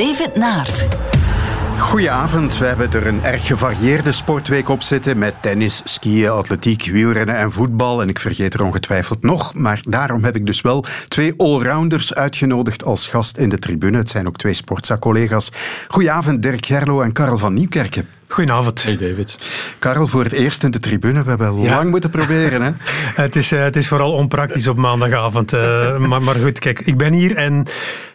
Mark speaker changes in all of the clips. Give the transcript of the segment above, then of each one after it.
Speaker 1: David Naert.
Speaker 2: Goedenavond. We hebben er een erg gevarieerde sportweek op zitten met tennis, skiën, atletiek, wielrennen en voetbal. En ik vergeet er ongetwijfeld nog. Maar daarom heb ik dus wel twee allrounders uitgenodigd als gast in de tribune. Het zijn ook twee sportza-collega's. Goedenavond Dirk Gerlo en Karel van Nieuwkerken.
Speaker 3: Goedenavond.
Speaker 4: Hey David.
Speaker 2: Karel, voor het eerst in de tribune. We hebben lang moeten proberen. Hè?
Speaker 3: het, is, uh, het is vooral onpraktisch op maandagavond. Uh, maar, maar goed, kijk, ik ben hier en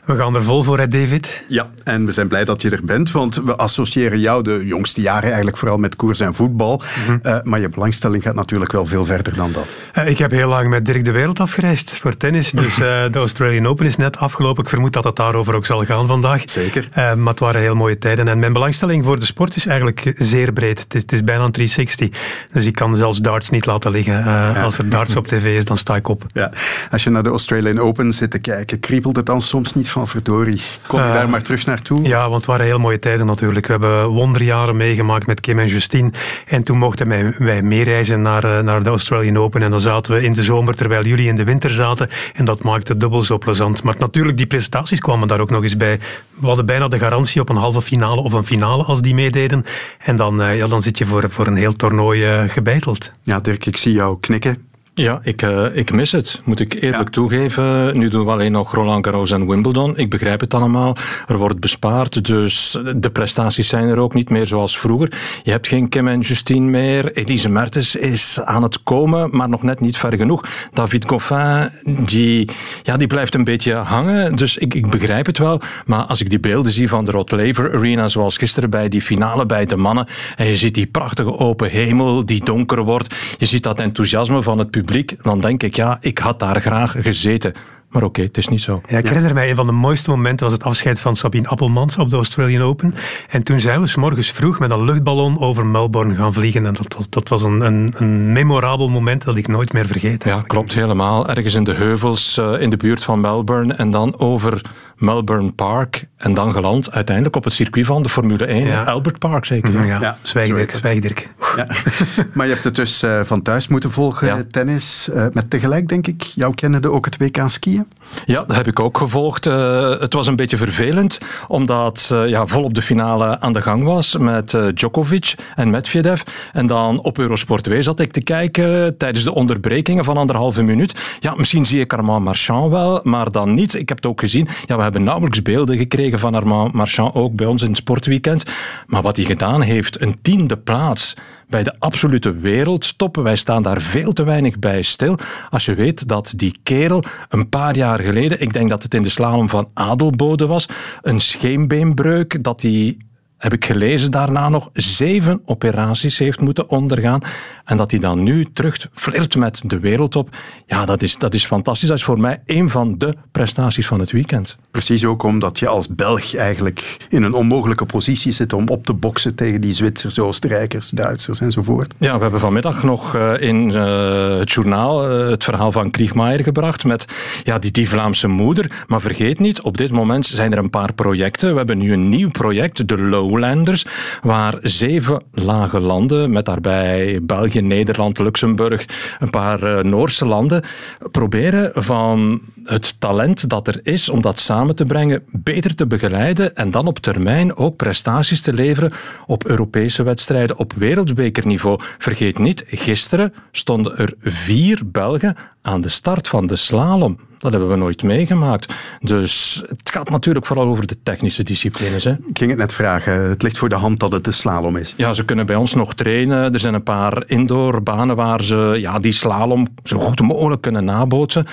Speaker 3: we gaan er vol voor, hè, David?
Speaker 2: Ja, en we zijn blij dat je er bent, want we associëren jou de jongste jaren eigenlijk vooral met koers en voetbal. Mm -hmm. uh, maar je belangstelling gaat natuurlijk wel veel verder dan dat.
Speaker 3: Uh, ik heb heel lang met Dirk de Wereld afgereisd voor tennis, dus uh, de Australian Open is net afgelopen. Ik vermoed dat het daarover ook zal gaan vandaag.
Speaker 2: Zeker.
Speaker 3: maar het waren heel mooie tijden en mijn belangstelling voor de sport is eigenlijk zeer breed. Het is, het is bijna een 360, dus ik kan zelfs darts niet laten liggen. Ja. Als er darts op tv is, dan sta ik op.
Speaker 2: Ja. Als je naar de Australian Open zit te kijken, kriebelt het dan soms niet van verdorie. Kom je uh, daar maar terug naartoe?
Speaker 3: Ja, want het waren heel mooie tijden natuurlijk. We hebben wonderjaren meegemaakt met Kim en Justine. En toen mochten wij, wij meereizen naar, uh, naar de Australian Open. En dan zaten we in de zomer terwijl jullie in de winter zaten. En dat maakte het dubbel zo plezant. Maar natuurlijk, die prestaties kwamen daar ook nog eens bij. We hadden bijna de garantie op een halve finale of een finale als die meededen. En dan, uh, ja, dan zit je voor, voor een heel toernooi gebeiteld.
Speaker 2: Ja, Dirk, ik zie jou knikken.
Speaker 4: Ja, ik, uh, ik mis het, moet ik eerlijk ja. toegeven. Nu doen we alleen nog Roland Garros en Wimbledon. Ik begrijp het allemaal. Er wordt bespaard, dus de prestaties zijn er ook niet meer zoals vroeger. Je hebt geen Kim en Justine meer. Elise Mertens is aan het komen, maar nog net niet ver genoeg. David Goffin, die, ja, die blijft een beetje hangen. Dus ik, ik begrijp het wel. Maar als ik die beelden zie van de Rod Laver Arena, zoals gisteren bij die finale bij de mannen, en je ziet die prachtige open hemel die donker wordt. Je ziet dat enthousiasme van het publiek dan denk ik, ja, ik had daar graag gezeten. Maar oké, okay, het is niet zo.
Speaker 3: Ja, ik herinner mij een van de mooiste momenten was het afscheid van Sabine Appelmans op de Australian Open. En toen zijn we s morgens vroeg met een luchtballon over Melbourne gaan vliegen. En dat, dat was een, een, een, memorabel moment dat ik nooit meer vergeet.
Speaker 4: Ja, klopt helemaal. Ergens in de heuvels uh, in de buurt van Melbourne en dan over Melbourne Park en dan geland uiteindelijk op het circuit van de Formule 1. Ja. Albert Park zeker.
Speaker 3: Ja, ja. ja Zwijgdirk. Zwijgdirk.
Speaker 2: Ja. maar je hebt het dus uh, van thuis moeten volgen, ja. tennis. Uh, met tegelijk, denk ik, jouw kennende ook het WK skiën?
Speaker 4: Ja, dat heb ik ook gevolgd. Uh, het was een beetje vervelend, omdat ja, volop de finale aan de gang was met Djokovic en Medvedev. En dan op Eurosport 2 zat ik te kijken tijdens de onderbrekingen van anderhalve minuut. Ja, misschien zie ik Armand Marchand wel, maar dan niet. Ik heb het ook gezien. Ja, we hebben nauwelijks beelden gekregen van Armand Marchand, ook bij ons in het sportweekend. Maar wat hij gedaan heeft, een tiende plaats bij de absolute wereldstoppen. Wij staan daar veel te weinig bij stil. Als je weet dat die kerel een paar jaar geleden, ik denk dat het in de slalom van Adelbode was, een scheenbeenbreuk, dat hij heb ik gelezen daarna nog, zeven operaties heeft moeten ondergaan. En dat hij dan nu terug flirt met de wereldtop. Ja, dat is, dat is fantastisch. Dat is voor mij een van de prestaties van het weekend.
Speaker 2: Precies ook omdat je als Belg eigenlijk in een onmogelijke positie zit om op te boksen tegen die Zwitsers, Oostenrijkers, Duitsers enzovoort.
Speaker 4: Ja, we hebben vanmiddag nog in uh, het journaal uh, het verhaal van Kriegmeier gebracht met ja, die, die Vlaamse moeder. Maar vergeet niet, op dit moment zijn er een paar projecten. We hebben nu een nieuw project, de Lowlanders, waar zeven lage landen, met daarbij België, Nederland, Luxemburg, een paar uh, Noorse landen, proberen van het talent dat er is om dat samen te brengen, beter te begeleiden en dan op termijn ook prestaties te leveren op Europese wedstrijden, op wereldbekerniveau. Vergeet niet, gisteren stonden er vier Belgen aan de start van de slalom. Dat hebben we nooit meegemaakt. Dus het gaat natuurlijk vooral over de technische disciplines. Hè.
Speaker 2: Ik ging het net vragen. Het ligt voor de hand dat het de slalom is.
Speaker 4: Ja, ze kunnen bij ons nog trainen. Er zijn een paar indoorbanen waar ze ja, die slalom zo goed mogelijk kunnen nabootsen.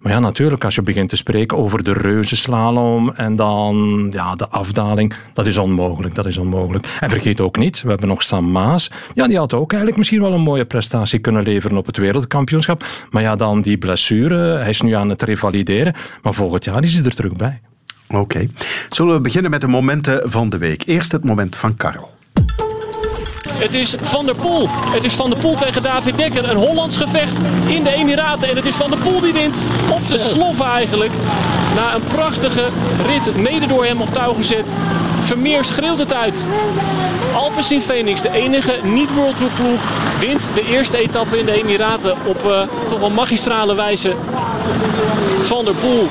Speaker 4: Maar ja, natuurlijk, als je begint te spreken over de reuzenslalom en dan ja, de afdaling, dat is onmogelijk. Dat is onmogelijk. En vergeet ook niet, we hebben nog Sam Maas. Ja, die had ook eigenlijk misschien wel een mooie prestatie kunnen leveren op het wereldkampioenschap. Maar ja, dan die blessure, hij is nu aan het revalideren. Maar volgend jaar is hij er terug bij.
Speaker 2: Oké. Zullen we beginnen met de momenten van de week? Eerst het moment van Karel.
Speaker 5: Het is Van der Poel. Het is Van der Poel tegen David Dekker. Een Hollands gevecht in de Emiraten. En het is Van der Poel die wint. Op de sloffen eigenlijk. Na een prachtige rit mede door hem op touw gezet. Vermeer schreeuwt het uit. Alpes in Phoenix, de enige niet-World Tour ploeg, wint de eerste etappe in de Emiraten op uh, toch wel magistrale wijze. Van der Poel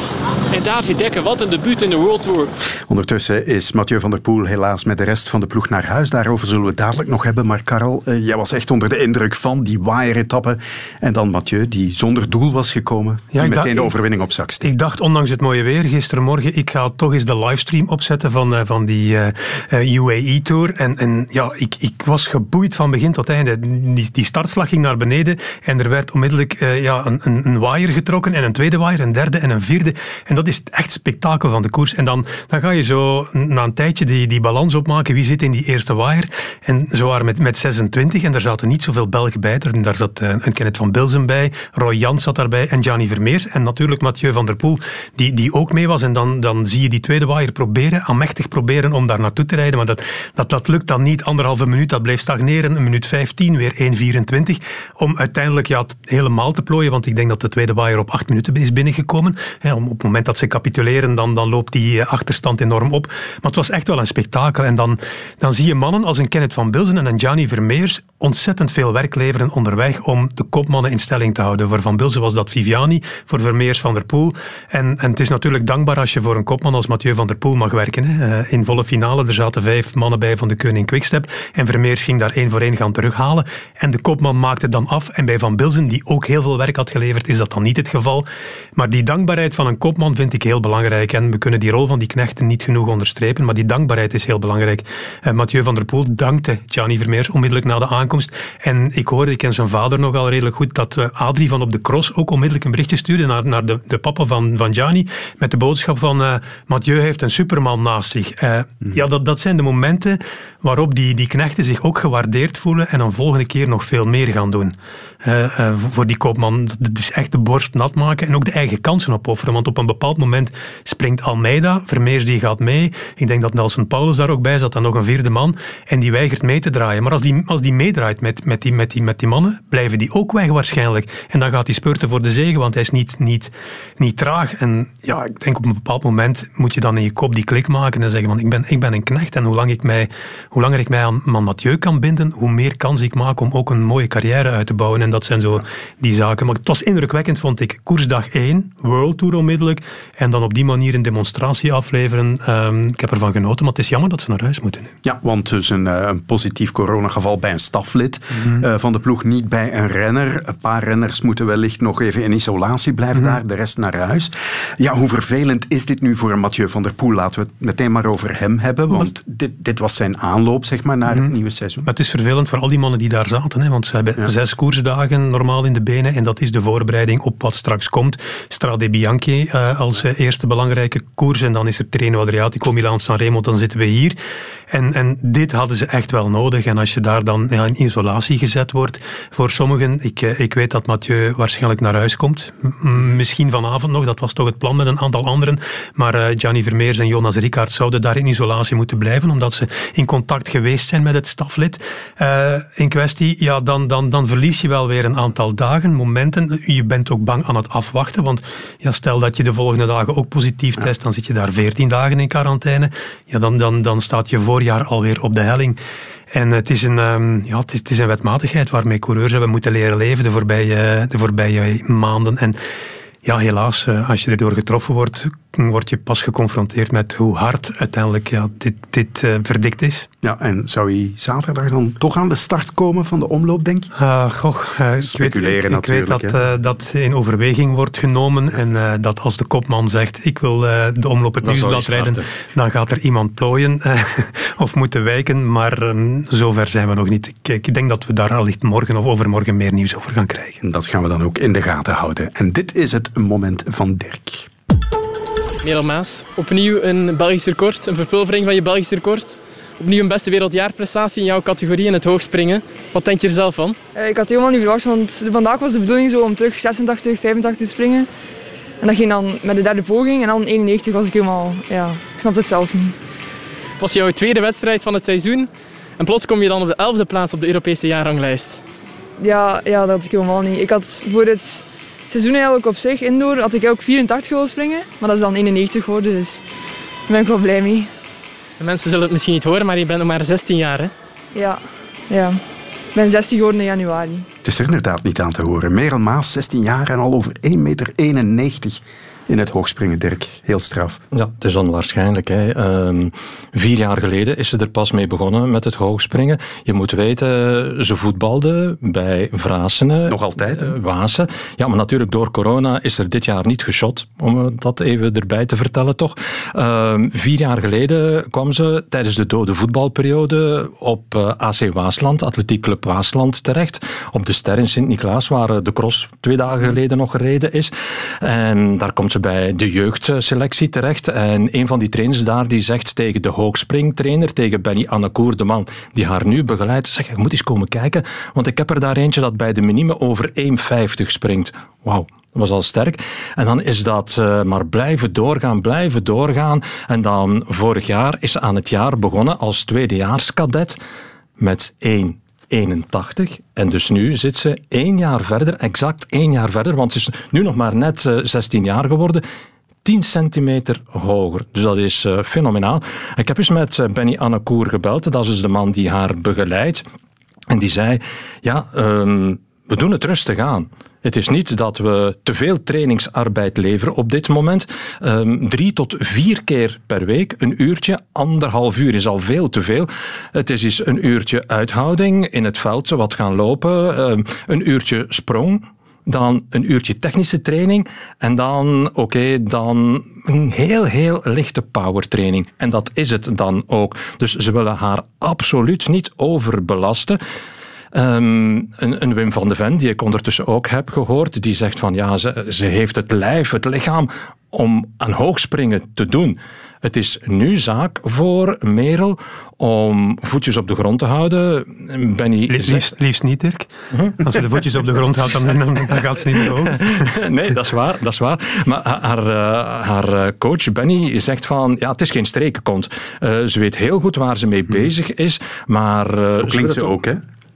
Speaker 5: En David Dekker, wat een debuut in de World Tour.
Speaker 2: Ondertussen is Mathieu van der Poel helaas met de rest van de ploeg naar huis. Daarover zullen we het dadelijk nog hebben. Maar Karel, eh, jij was echt onder de indruk van die wire-etappe. En dan Mathieu, die zonder doel was gekomen. Ja, die meteen de overwinning op zak
Speaker 3: Ik dacht, ondanks het mooie weer gistermorgen, ik ga toch eens de livestream opzetten van, uh, van die uh, uh, UAE-tour. En, en ja, ik, ik was geboeid van begin tot einde. Die, die startvlag ging naar beneden en er werd onmiddellijk ja, een, een, een wire getrokken en een tweede wire, een derde en een vierde. En dat is echt spektakel van de koers. En dan, dan ga je zo na een tijdje die, die balans opmaken. Wie zit in die eerste wire? En zo waren met, met 26 en daar zaten niet zoveel Belgen bij. Daar zat uh, een Kenneth van Bilzen bij, Roy Jans zat daarbij en Gianni Vermeers. En natuurlijk Mathieu van der Poel, die, die ook mee was. En dan, dan zie je die tweede wire proberen, aanmächtig proberen om daar naartoe te rijden. Maar dat, dat, dat lukt dan niet. Anderhalve minuut, dat bleef stagneren. Een minuut 15, weer 1,24. Om uiteindelijk ja, helemaal te plooien. Want ik denk dat de tweede wire op acht minuten is binnengekomen. op het moment dat ze capituleren, dan, dan loopt die eh, achterstand enorm op. Maar het was echt wel een spektakel. En dan, dan zie je mannen als een Kenneth van Bilzen en een Gianni Vermeers ontzettend veel werk leveren onderweg om de kopmannen in stelling te houden. Voor Van Bilzen was dat Viviani, voor Vermeers Van der Poel. En, en het is natuurlijk dankbaar als je voor een kopman als Mathieu Van der Poel mag werken. Eh, in volle finale, er zaten vijf mannen bij van de Koning Quickstep. En Vermeers ging daar één voor één gaan terughalen. En de kopman maakte dan af. En bij Van Bilzen, die ook heel veel werk had geleverd, is dat dan niet het geval. Maar die dankbaarheid van een kopman vind ik heel belangrijk. En we kunnen die rol van die knechten niet genoeg onderstrepen. Maar die dankbaarheid is heel belangrijk. Uh, Mathieu van der Poel dankte Gianni Vermeers onmiddellijk na de aankomst. En ik hoorde, ik ken zijn vader nogal redelijk goed, dat uh, Adrie van op de cross ook onmiddellijk een berichtje stuurde naar, naar de, de papa van, van Gianni. Met de boodschap van uh, Mathieu heeft een superman naast zich. Uh, Ja, dat, dat zijn de momenten waarop die, die knechten zich ook gewaardeerd voelen en een volgende keer nog veel meer gaan doen. Uh, uh, voor die koopman. Dat is echt de borst nat maken en ook de eigen kansen opofferen. Want op een bepaald moment springt Almeida, Vermeers die gaat mee. Ik denk dat Nelson Paulus daar ook bij zat, dan nog een vierde man. En die weigert mee te draaien. Maar als die, als die meedraait met, met, die, met, die, met die mannen, blijven die ook weg waarschijnlijk. En dan gaat hij spurten voor de zegen, want hij is niet, niet, niet traag. En ja, ik denk op een bepaald moment moet je dan in je kop die klik maken en zeggen van ik ben, ik ben een knecht en hoe, lang ik mij, hoe langer ik mij aan, aan Mathieu kan binden, hoe meer kans ik maak om ook een mooie carrière uit te bouwen. En dat zijn zo die zaken. Maar het was indrukwekkend, vond ik. Koersdag 1, World Tour onmiddellijk. En dan op die manier een demonstratie afleveren. Um, ik heb ervan genoten, maar het is jammer dat ze naar huis moeten nu.
Speaker 2: Ja, want dus een, eh, een positief coronageval bij een staflid mm uh, van de ploeg, niet bij een renner. Een paar renners moeten wellicht nog even in isolatie blijven mm daar, de rest naar huis. Ja, hoe vervelend is dit nu voor Mathieu van der Poel? Laten we het meteen maar over hem hebben, want dit, dit was zijn aanloop zeg maar, naar het mhm. nieuwe seizoen.
Speaker 3: Maar het is vervelend voor al die mannen die daar zaten, hè, want ze hebben zes koersdagen normaal in de benen en dat is de voorbereiding op wat straks komt. Strade Bianchi uh, als uh, eerste belangrijke koers en dan is er Treno Adriatico, Milan Sanremo, dan zitten we hier. En, en dit hadden ze echt wel nodig. En als je daar dan ja, in isolatie gezet wordt, voor sommigen, ik, uh, ik weet dat Mathieu waarschijnlijk naar huis komt. Misschien vanavond nog, dat was toch het plan met een aantal anderen. Maar Gianni Vermeers en Jonas Ricard zouden daar in isolatie moeten blijven, omdat ze in contact geweest zijn met het staflid in kwestie. Ja, dan, dan, dan verlies je wel weer een aantal dagen, momenten. Je bent ook bang aan het afwachten, want ja, stel dat je de volgende dagen ook positief test, dan zit je daar 14 dagen in quarantaine. Ja, dan, dan, dan staat je voorjaar alweer op de helling. En het is, een, um, ja, het is, het is, een wetmatigheid waarmee coureurs hebben moeten leren leven de voorbije, de voorbije maanden. En ja, helaas, eh, als je erdoor getroffen wordt, word je pas geconfronteerd met hoe hard uiteindelijk ja, dit, dit uh, verdikt is.
Speaker 2: Ja, en zou hij zaterdag dan toch aan de start komen van de omloop, denk je?
Speaker 3: Uh, goh, uh, Speculeren ik weet, natuurlijk. Ik weet dat dat in overweging wordt genomen en dat als de kopman zegt ik wil de omloop het nieuwsblad rijden, dan gaat er iemand plooien of moeten wijken, maar um, zover zijn we nog niet. Ik, ik denk dat we daar allicht morgen of overmorgen meer nieuws over gaan krijgen.
Speaker 2: Dat gaan we dan ook in de gaten houden. En dit is het moment van Dirk.
Speaker 1: Merel Maas, opnieuw een Belgisch record, een verpulvering van je Belgisch record. Opnieuw een beste wereldjaarprestatie in jouw categorie in het hoogspringen. Wat denk je er zelf van?
Speaker 6: Uh, ik had helemaal niet verwacht, want vandaag was de bedoeling zo om terug 86, 85 te springen. En dat ging dan met de derde poging en dan 91 was ik helemaal, ja, ik snap het zelf niet.
Speaker 1: Het was jouw tweede wedstrijd van het seizoen en plots kom je dan op de elfde plaats op de Europese jaarranglijst.
Speaker 6: Ja, ja, dat had ik helemaal niet. Ik had voor het seizoen eigenlijk op zich, indoor, had ik ook 84 willen springen. Maar dat is dan 91 geworden, dus daar ben ik wel blij mee.
Speaker 1: De mensen zullen het misschien niet horen, maar je bent nog maar 16 jaar, hè?
Speaker 6: Ja, ja. Ik ben 16 geworden in januari.
Speaker 2: Het is er inderdaad niet aan te horen. Merel Maas, 16 jaar en al over 1,91 meter. In het hoogspringen, Dirk. Heel straf.
Speaker 4: Ja, het is onwaarschijnlijk. Hè. Ehm, vier jaar geleden is ze er pas mee begonnen met het hoogspringen. Je moet weten, ze voetbalde bij Vrasenen.
Speaker 2: Nog altijd?
Speaker 4: Uh, Wazen. Ja, maar natuurlijk door corona is er dit jaar niet geschot. Om dat even erbij te vertellen, toch? Ehm, vier jaar geleden kwam ze tijdens de dode voetbalperiode op uh, eh, AC Waasland, Atletiek Club Waasland, terecht. Op de Ster in Sint-Niklaas, waar de cross twee dagen geleden nog gereden is. En daar komt bij de jeugdselectie terecht. En een van die trainers daar die zegt tegen de hoogspringtrainer, tegen Benny Annekoer, de man die haar nu begeleidt, zeg, je moet eens komen kijken, want ik heb er daar eentje dat bij de minime over 1,50 springt. Wauw, dat was al sterk. En dan is dat uh, maar blijven doorgaan, blijven doorgaan. En dan vorig jaar is ze aan het jaar begonnen als tweedejaarskadet met 1 81. En dus nu zit ze één jaar verder, exact één jaar verder, want ze is nu nog maar net 16 eh, jaar geworden. 10 centimeter hoger. Dus dat is uh, fenomenaal. Ik heb eens met uh, Benny Annekoer gebeld. Dat is dus de man die haar begeleidt. En die zei, ja, um, we doen het rustig aan. Het is niet dat we te veel trainingsarbeid leveren op dit moment. Um, drie tot vier keer per week, een uurtje, anderhalf uur is al veel te veel. Het is eens een uurtje uithouding in het veld, wat gaan lopen, um, een uurtje sprong, dan een uurtje technische training en dan, oké, dan een heel, heel lichte powertraining. En dat is het dan ook. Dus ze willen haar absoluut niet overbelasten. Um, een, een, Wim van de Ven, die ik ondertussen ook heb gehoord, die zegt van ja, ze, ze heeft het lijf, het lichaam om aan hoogspringen te doen. Het is nu zaak voor Merel om voetjes op de grond te houden.
Speaker 3: Benny liefst, liefst niet, Dirk. Als ze de voetjes op de grond houdt, dan, dan, dan gaat ze niet meer hoog.
Speaker 4: nee, dat is waar. Dat is waar. Maar haar, uh, haar coach Benny zegt van, ja, het is geen strekenkont. Uh, ze weet heel goed waar ze mee mhm. bezig is, maar...
Speaker 2: Uh, Zo klinkt ze ook, hè?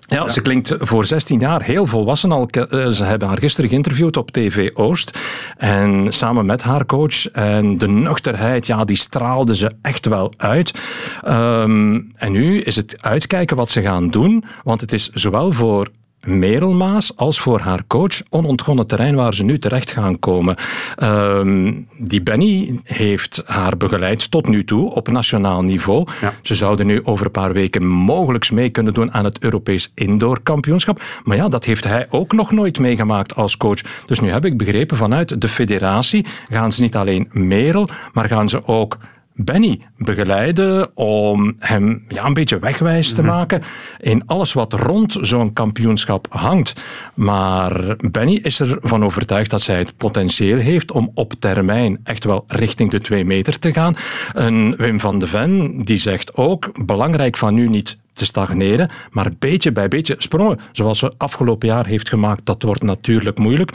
Speaker 4: Ja, ze klinkt voor 16 jaar heel volwassen al. Eh, ze hebben haar gisteren geïnterviewd op TV Oost. En samen met haar coach. En de nuchterheid, ja, die straalde ze echt wel uit. Um, en nu is het uitkijken wat ze gaan doen. Want het is zowel voor Merelmaas als voor haar coach onontgonnen terrein waar ze nu terecht gaan komen. Uh, die Benny heeft haar begeleid tot nu toe op nationaal niveau. Ze zouden nu over een paar weken mogelijk mee kunnen doen aan het Europees Indoor Kampioenschap. Maar ja, dat heeft hij ook nog nooit meegemaakt als coach. Dus nu heb ik begrepen vanuit de federatie gaan ze niet alleen Merel, maar gaan ze ook Benny begeleiden om hem ja, een beetje wegwijs te mhm. maken in alles wat rond zo'n kampioenschap hangt. Maar Benny is ervan overtuigd dat zij het potentieel heeft om op termijn echt wel richting de twee meter te gaan. En Wim van de Ven die zegt ook, belangrijk van nu niet te stagneren, maar beetje bij beetje sprongen, zoals we afgelopen jaar heeft gemaakt, dat wordt natuurlijk moeilijk.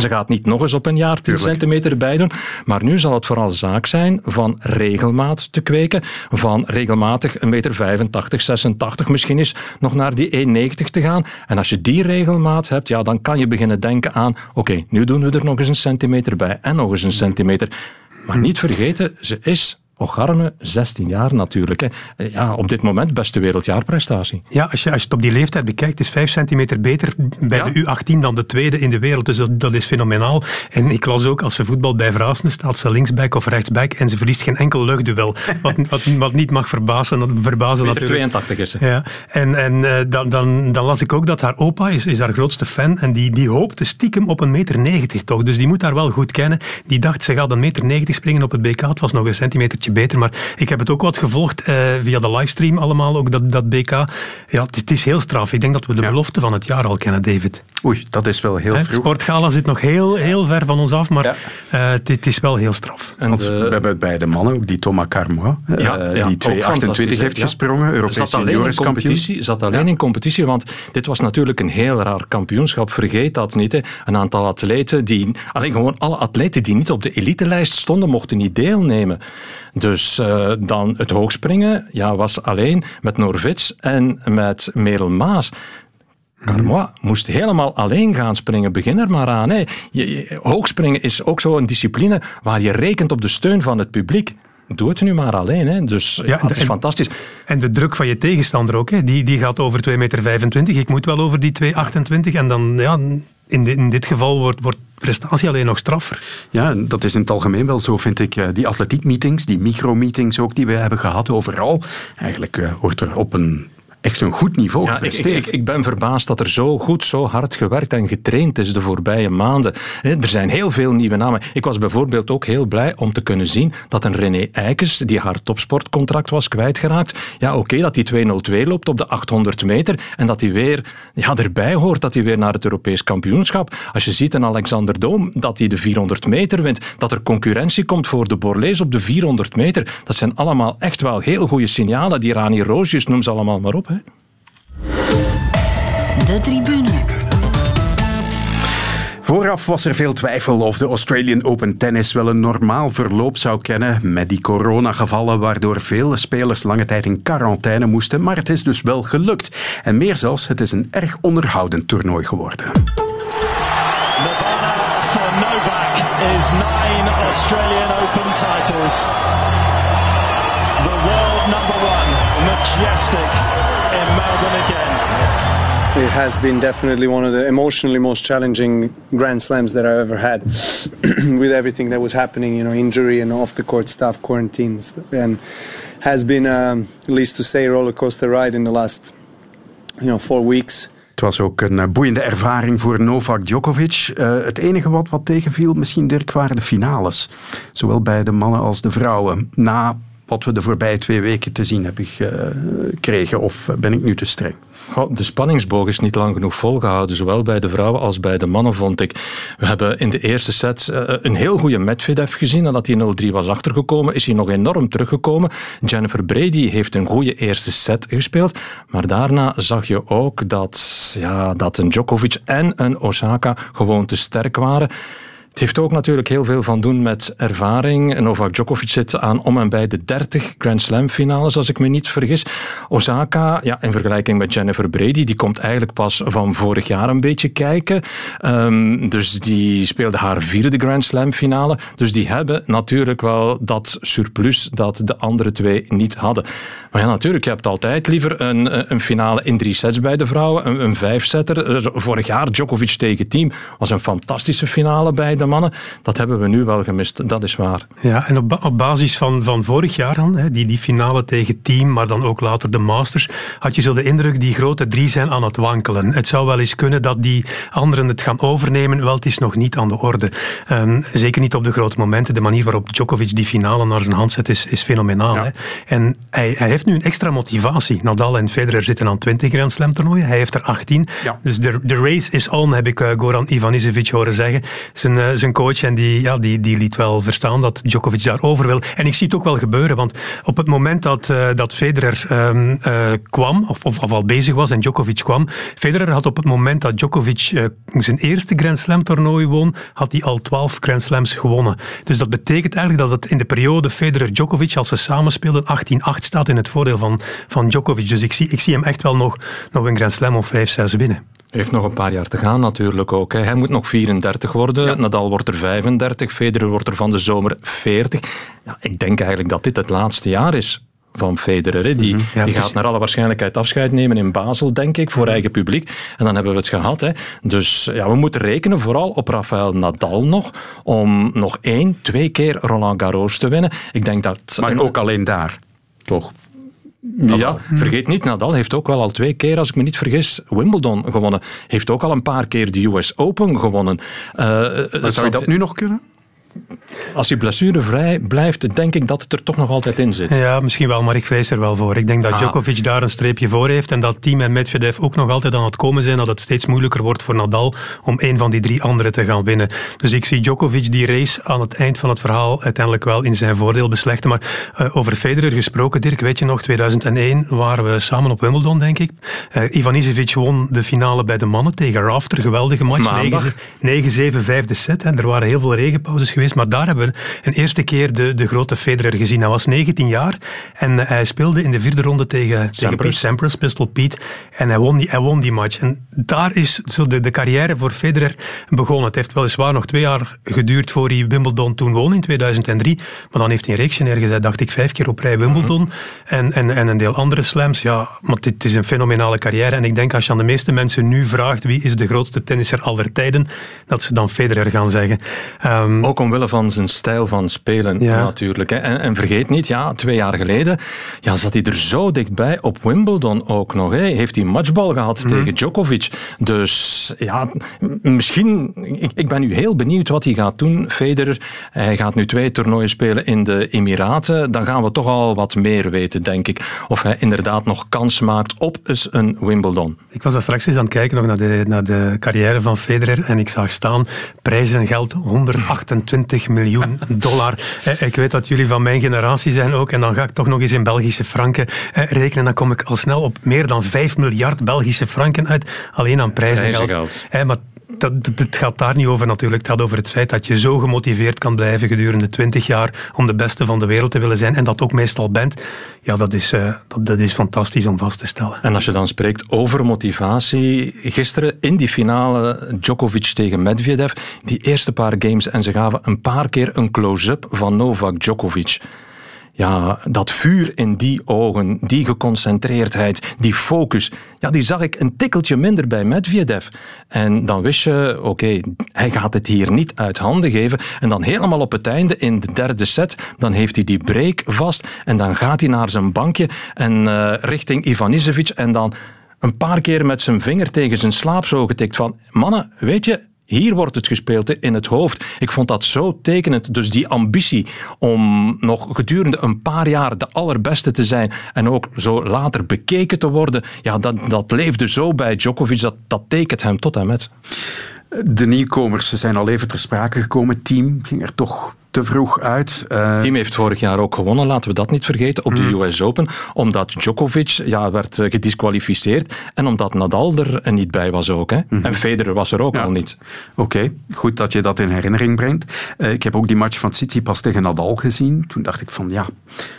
Speaker 4: Ze gaat niet nog eens op een jaar 10 centimeter bij doen. Maar nu zal het vooral zaak zijn van regelmaat te kweken. Van regelmatig een meter 85, 86, misschien eens nog naar die 1,90 te gaan. En als je die regelmaat hebt, ja, dan kan je beginnen denken aan oké, nu doen we er nog eens een centimeter bij en nog eens een centimeter. Maar niet vergeten, ze is Ocharme, 16 jaar natuurlijk. Hè. Ja, op dit moment beste wereldjaarprestatie.
Speaker 3: Ja, als je, als je het op die leeftijd bekijkt, is 5 centimeter beter bij de U18 dan de tweede in de wereld. Dus dat, dat, is fenomenaal. En ik las ook, als ze voetbal bij Vraasen staat ze linksback of rechtsback en ze verliest geen enkel luchtduel. Wat, wat, wat niet mag verbazen, verbazen
Speaker 4: natuurlijk. 82 is ze.
Speaker 3: Ja. En, en uh, dan, dan, dan, las ik ook dat haar opa is, is haar grootste fan en die, die hoopte stiekem op een meter 90 toch. Dus die moet haar wel goed kennen. Die dacht, ze gaat een meter 90 springen op het BK. Het was nog een centimeter beter. Maar ik heb het ook wat gevolgd uh, via de livestream allemaal, ook dat, dat BK. Ja, het, het, is heel straf. Ik denk dat we de belofte van het jaar al kennen, David.
Speaker 2: Oei, dat is wel heel vroeg. Het
Speaker 3: sportgala zit nog heel, heel ver van ons af, maar ja. uh, het, is wel heel straf.
Speaker 2: En de... we hebben het bij de mannen, ook die Thomas Carmois, uh, ja, die 2,28 heeft gesprongen, Europees
Speaker 4: competitie. Zat alleen in competitie, want dit was natuurlijk een heel raar kampioenschap. Vergeet dat niet. Hè. Een aantal atleten die, alleen gewoon alle atleten die niet op de elitelijst stonden, mochten niet deelnemen. Dus uh, dan het hoogspringen ja, was alleen met Norvits en met Merel Maas. Carmois moest helemaal alleen gaan springen. Begin er maar aan. Hè. Je, hoogspringen is ook zo'n discipline waar je rekent op de steun van het publiek. Doe het nu maar alleen. Hè. Dus ja, het is fantastisch.
Speaker 3: En de druk van je tegenstander ook. Hè. Die, die gaat over 2,25 meter. Ik moet wel over die 2,28. En dan, ja, in, in dit geval wordt, wordt prestatie alleen nog straffer.
Speaker 2: Ja, dat is in het algemeen wel zo, vind ik. Die atletiekmeetings, die micromeetings ook die we hebben gehad overal. Eigenlijk wordt er op een echt een goed niveau ja,
Speaker 4: ik, ik, ik, ben verbaasd dat er zo goed, zo hard gewerkt en getraind is de voorbije maanden. Er zijn heel veel nieuwe namen. Ik was bijvoorbeeld ook heel blij om te kunnen zien dat een René Eikens, die haar topsportcontract was kwijtgeraakt, ja oké, dat hij 202 loopt op de 800 meter en dat hij weer ja, erbij hoort, dat hij weer naar het Europees kampioenschap. Als je ziet een Alexander Doom, dat hij de 400 meter wint, dat er concurrentie komt voor de Borlees op de 400 meter, dat zijn allemaal echt wel heel goede signalen. Die Rani Roosjes, noem ze allemaal maar op. Hè.
Speaker 2: De tribune. Vooraf was er veel twijfel of de Australian Open Tennis wel een normaal verloop zou kennen met die coronagevallen waardoor vele spelers lange tijd in quarantaine moesten, maar het is dus wel gelukt. En meer zelfs, het is een erg onderhoudend toernooi geworden. Nirvana for Novak is nine Australian Open titles. The world number one, majestic Melbourne again. It has been definitely one of the emotionally most challenging Grand Slams that I've ever had, with everything that was happening, you know, injury and off the court stuff, quarantines, and has been, um, least to say, roller coaster ride in the last, you know, four weeks. Het was ook een eh, boeiende ervaring voor Novak Djokovic. Uh, het enige wat, wat tegenviel, misschien Dirk, waren de finales. Zowel bij de mannen als de vrouwen. Na wat we de voorbije twee weken te zien hebben gekregen? Of ben ik nu te streng?
Speaker 4: De spanningsboog is niet lang genoeg volgehouden, zowel bij de vrouwen als bij de mannen, vond ik. We hebben in de eerste set eh, een heel goede Medvedev gezien. Nadat hij 0-3 was achtergekomen, is hij nog enorm teruggekomen. Jennifer Brady heeft een goede eerste set gespeeld. Maar daarna zag je ook dat, ja, dat een Djokovic en een Osaka gewoon te sterk waren. Het heeft ook natuurlijk heel veel van doen met ervaring. Novak Djokovic zit aan om en bij de 30 Grand Slam finales, als ik me niet vergis. Osaka, ja, in vergelijking met Jennifer Brady, die komt eigenlijk pas van vorig jaar een beetje kijken. Um, dus die speelde haar vierde Grand Slam finale. Dus die hebben natuurlijk wel dat surplus dat de andere twee niet hadden. Maar ja, natuurlijk, je hebt altijd liever een, een finale in drie sets bij de vrouwen, een, een vijfsetter. Vorig jaar Djokovic tegen team was een fantastische finale bij de mannen. Dat hebben we nu wel gemist, dat is waar.
Speaker 3: Ja, en op, op basis van, van vorig jaar dan, hè, die, die finale tegen team, maar dan ook later de Masters, had je zo de indruk, die grote drie zijn aan het wankelen. Het zou wel eens kunnen dat die anderen het gaan overnemen, wel, het is nog niet aan de orde. Um, zeker niet op de grote momenten. De manier waarop Djokovic die finale naar zijn hand zet, is, is fenomenaal. Hè? En hij, hij heeft nu een extra motivatie. Nadal en Federer zitten aan 20 Grand Slam toernooien, hij heeft er 18. Ja. Dus de, de race is on, heb ik uh, Goran Ivanisevic horen zeggen. Zijn, uh, zijn coach en die, ja, die, die liet wel verstaan dat Djokovic daarover wil. En ik zie het ook wel gebeuren, want op het moment dat, uh, dat Federer um, uh, kwam, of, of, al bezig was en Djokovic kwam, Federer had op het moment dat Djokovic zijn eerste Grand Slam toernooi won, had hij al 12 Grand Slams gewonnen. Dus dat betekent eigenlijk dat het in de periode Federer-Djokovic, als ze samenspeelden, 18-8 staat in het voordeel van, van Djokovic. Dus ik zie, ik zie hem echt wel nog, nog een Grand Slam of 5, 6 winnen
Speaker 4: heeft nog een paar jaar te gaan natuurlijk ook. Hij moet nog 34 worden. Nadal wordt er 35. Federer wordt er van de zomer 40. Ja, ik denk eigenlijk dat dit het laatste jaar is van Federer. Die, mhm. die gaat naar alle waarschijnlijkheid afscheid nemen in Basel, denk ik, voor mhm. eigen publiek. En dan hebben we het gehad. Hè. Dus ja, we moeten rekenen vooral op Rafael Nadal nog, om nog één, twee keer Roland Garros te winnen. Ik denk dat...
Speaker 2: Maar ook alleen daar, toch?
Speaker 4: Ja, vergeet niet, Nadal heeft ook wel al twee keer, als ik me niet vergis, Wimbledon gewonnen. Heeft ook al een paar keer de US Open gewonnen.
Speaker 2: Uh, zou je dat nu nog kunnen?
Speaker 4: Als hij blessurevrij blijft, denk ik dat het er toch nog altijd in zit.
Speaker 3: Ja, misschien wel, maar ik vrees er wel voor. Ik denk dat ah. Djokovic daar een streepje voor heeft en dat team en Medvedev ook nog altijd aan het komen zijn, dat het steeds moeilijker wordt voor Nadal om een van die drie anderen te gaan winnen. Dus ik zie Djokovic die race aan het eind van het verhaal uiteindelijk wel in zijn voordeel beslechten. Maar uh, over Federer gesproken, Dirk, weet je nog, 2001 waren we samen op Wimbledon, denk ik. Uh, Ivan Isevic won de finale bij de mannen tegen Rafter. Geweldige match. 9-7, vijfde set. En er waren heel veel regenpauzes geweest geweest. Maar daar hebben we een eerste keer de, de grote Federer gezien. Hij was 19 jaar en hij speelde in de vierde ronde tegen, tegen Pete Sampras, Pistol Pete. En hij won die, hij won die match. En daar is zo de, de carrière voor Federer begonnen. Het heeft weliswaar nog twee jaar geduurd voor hij Wimbledon toen won in 2003. Maar dan heeft hij een reeksje neergezet, dacht ik, vijf keer op rij Wimbledon. Mhm. en, en, en een deel andere slams. Ja, maar dit is een fenomenale carrière. En ik denk als je aan de meeste mensen nu vraagt wie is de grootste tennisser aller tijden, dat ze dan Federer gaan zeggen.
Speaker 4: Um, Ook omwille van zijn stijl van spelen natuurlijk. En, en, vergeet niet, ja, twee jaar geleden ja, zat hij er zo dichtbij op Wimbledon ook nog. Hè. Heeft hij matchbal gehad mhm. tegen Djokovic. Dus ja, misschien... Ik, ik ben nu heel benieuwd wat hij gaat doen, Federer. Hij gaat nu twee toernooien spelen in de Emiraten. Dan gaan we toch al wat meer weten, denk ik. Of hij inderdaad nog kans maakt op eens een Wimbledon.
Speaker 3: Ik was daar straks eens aan het kijken nog naar de, naar de carrière van Federer en ik zag staan prijzen geld 128 miljoen dollar. Ik weet dat jullie van mijn generatie zijn ook en dan ga ik toch nog eens in Belgische franken rekenen. Dan kom ik al snel op meer dan 5 miljard Belgische franken uit, alleen aan prijzengeld. prijzengeld. Maar dat, het gaat daar niet over natuurlijk. Het gaat over het feit dat je zo gemotiveerd kan blijven gedurende 20 jaar om de beste van de wereld te willen zijn en dat ook meestal bent. Ja, dat is, uh, dat, dat, is fantastisch om vast te stellen.
Speaker 4: En als je dan spreekt over motivatie, gisteren in die finale Djokovic tegen Medvedev, die eerste paar games en ze gaven een paar keer een close-up van Novak Djokovic ja, dat vuur in die ogen, die geconcentreerdheid, die focus, ja, die zag ik een tikkeltje minder bij Medvedev. En dan wist je, oké, hij gaat het hier niet uit handen geven. En dan helemaal op het einde, in de derde set, dan heeft hij die break vast en dan gaat hij naar zijn bankje en uh, richting Ivanisevic en dan een paar keer met zijn vinger tegen zijn slaap zo getikt van, mannen, weet je, hier wordt het gespeeld in het hoofd. Ik vond dat zo tekenend. Dus die ambitie om nog gedurende een paar jaar de allerbeste te zijn en ook zo later bekeken te worden, ja, dat, dat leefde zo bij Djokovic, dat, dat tekent hem tot en met.
Speaker 2: De nieuwkomers zijn al even ter sprake gekomen. Team ging er toch te vroeg uit.
Speaker 4: Het team heeft vorig jaar ook gewonnen, laten we dat niet vergeten, op de mm. US Open. Omdat Djokovic ja, werd eh, gedisqualificeerd en omdat Nadal er niet bij was ook. Hè. Mm-hmm. En Federer was er ook al niet.
Speaker 2: Oké, goed dat je dat in herinnering brengt. Uh, ik heb ook die match van pas tegen Nadal gezien. Toen dacht ik van ja,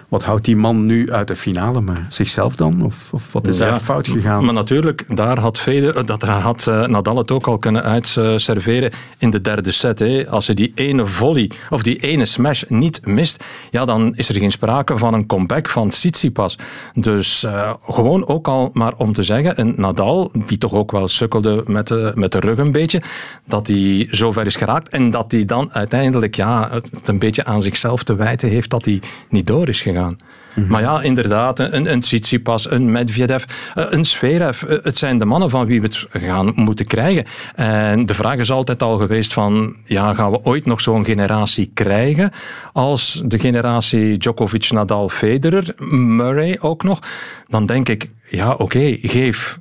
Speaker 2: wat houdt die man nu uit de finale? Maar zichzelf dan? Of, of wat is daar fout gegaan?
Speaker 4: Maar natuurlijk, daar had, Federer, dat had uh, Nadal het ook al kunnen uitserveren in de derde set. Hè. Als ze die ene volley, of die ene smash niet mist, ja, dan is er geen sprake van een comeback van Tsitsipas. Dus uh, gewoon ook al maar om te zeggen, een Nadal, die toch ook wel sukkelde met de, met de rug een beetje, dat hij zover is geraakt en dat hij dan uiteindelijk ja, het een beetje aan zichzelf te wijten heeft dat hij niet door is gegaan. Mhm. Maar ja, inderdaad, een, een Tsitsipas, een Medvedev, eh, een Zverev. Eh, het zijn de mannen van wie we het gaan moeten krijgen. En de vraag is altijd al geweest van, ja, gaan we ooit nog zo'n generatie krijgen als de generatie Djokovic, Nadal, Federer, Murray ook nog? Dan denk ik, ja, oké, geef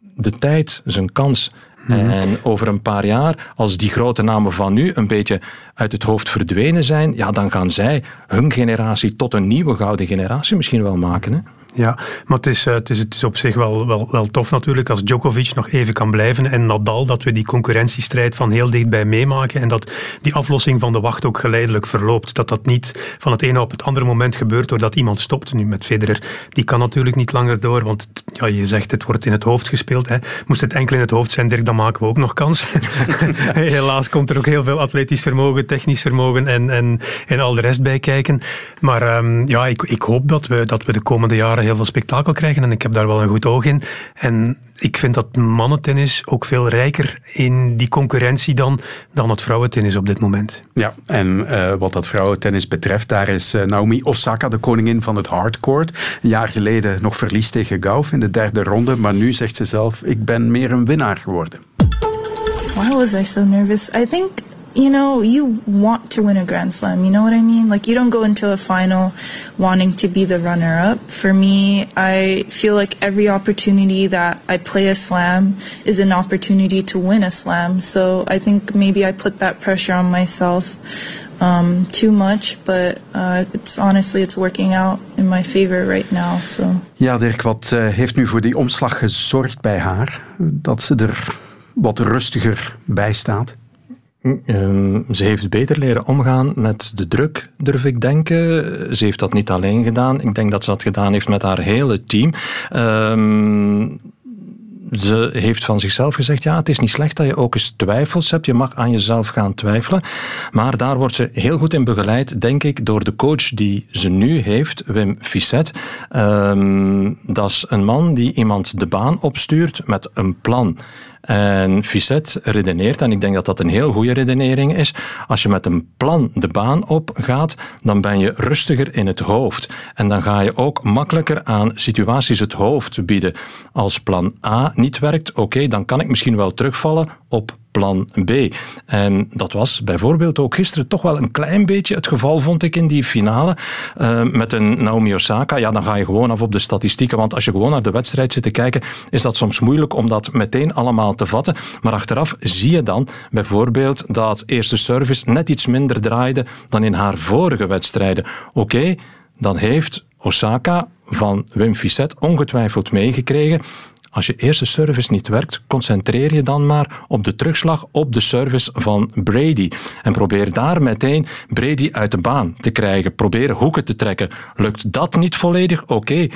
Speaker 4: de tijd zijn kans. Mhm. En over een paar jaar, als die grote namen van nu een beetje uit het hoofd verdwenen zijn, ja, dan gaan zij hun generatie tot een nieuwe gouden generatie misschien wel maken. Hè?
Speaker 3: Ja, maar het is, eh, het is, het is op zich wel, wel, wel tof natuurlijk als Djokovic nog even kan blijven en Nadal, dat we die concurrentiestrijd van heel dichtbij meemaken en dat die aflossing van de wacht ook geleidelijk verloopt. Dat dat niet van het ene op het andere moment gebeurt doordat iemand stopt. Nu met Federer, die kan natuurlijk niet langer door, want ja, je zegt het wordt in het hoofd gespeeld. Hè. Moest het enkel in het hoofd zijn, Dirk, dan maken we ook nog kans. Helaas komt er ook heel veel atletisch vermogen, technisch vermogen en, en, en al de rest bij kijken. Maar um, ja, ik, ik hoop dat we, dat we de komende jaren heel veel spektakel krijgen en ik heb daar wel een goed oog in. En ik vind dat mannentennis ook veel rijker in die concurrentie dan, dan het vrouwentennis op dit moment.
Speaker 2: Ja, en uh, wat dat vrouwentennis betreft, daar is uh, Naomi Osaka de koningin van het hardcourt. Een jaar geleden nog verlies tegen Gauff in de derde ronde, maar nu zegt ze zelf, ik ben meer een winnaar geworden.
Speaker 7: Why was I so nervous? I think you know, you want to win a Grand Slam. You know what I mean? Like, you don't go into a final wanting to be the runner up. For me, I feel like every opportunity that I play a slam is an opportunity to win a slam. So I think maybe I put that pressure on myself um, too much, but uh, it's honestly it's working out in my favor right now. So.
Speaker 2: Ja, Dirk, wat uh, heeft nu voor die omslag gezorgd bij haar? Dat ze er wat rustiger bij staat?
Speaker 4: Ehm, ze heeft beter leren omgaan met de druk, durf ik denken. Ze heeft dat niet alleen gedaan. Ik denk dat ze dat gedaan heeft met haar hele team. Ehm, ze heeft van zichzelf gezegd: ja, het is niet slecht dat je ook eens twijfels hebt. Je mag aan jezelf gaan twijfelen. Maar daar wordt ze heel goed in begeleid, denk ik, door de coach die ze nu heeft, Wim Fisset. Ehm, dat is een man die iemand de baan opstuurt met een plan. En Fisset redeneert, en ik denk dat dat een heel goede redenering is, als je met een plan de baan op gaat, dan ben je rustiger in het hoofd. En dan ga je ook makkelijker aan situaties het hoofd bieden. Als plan A niet werkt, oké, dan kan ik misschien wel terugvallen op plan B. En dat was bijvoorbeeld ook gisteren toch wel een klein beetje het geval, vond ik, in die finale. Uh, met een Naomi Osaka, ja, dan ga je gewoon af op de statistieken. Want als je gewoon naar de wedstrijd zit te kijken, is dat soms moeilijk om dat meteen allemaal te vatten. Maar achteraf zie je dan bijvoorbeeld dat eerste service net iets minder draaide dan in haar vorige wedstrijden. Oké, dan heeft Osaka van Wim Fisset ongetwijfeld meegekregen als je eerste service niet werkt, concentreer je dan maar op de terugslag op de service van Brady. En probeer daar meteen Brady uit de baan te krijgen. Probeer hoeken te trekken. Lukt dat niet volledig? Oké,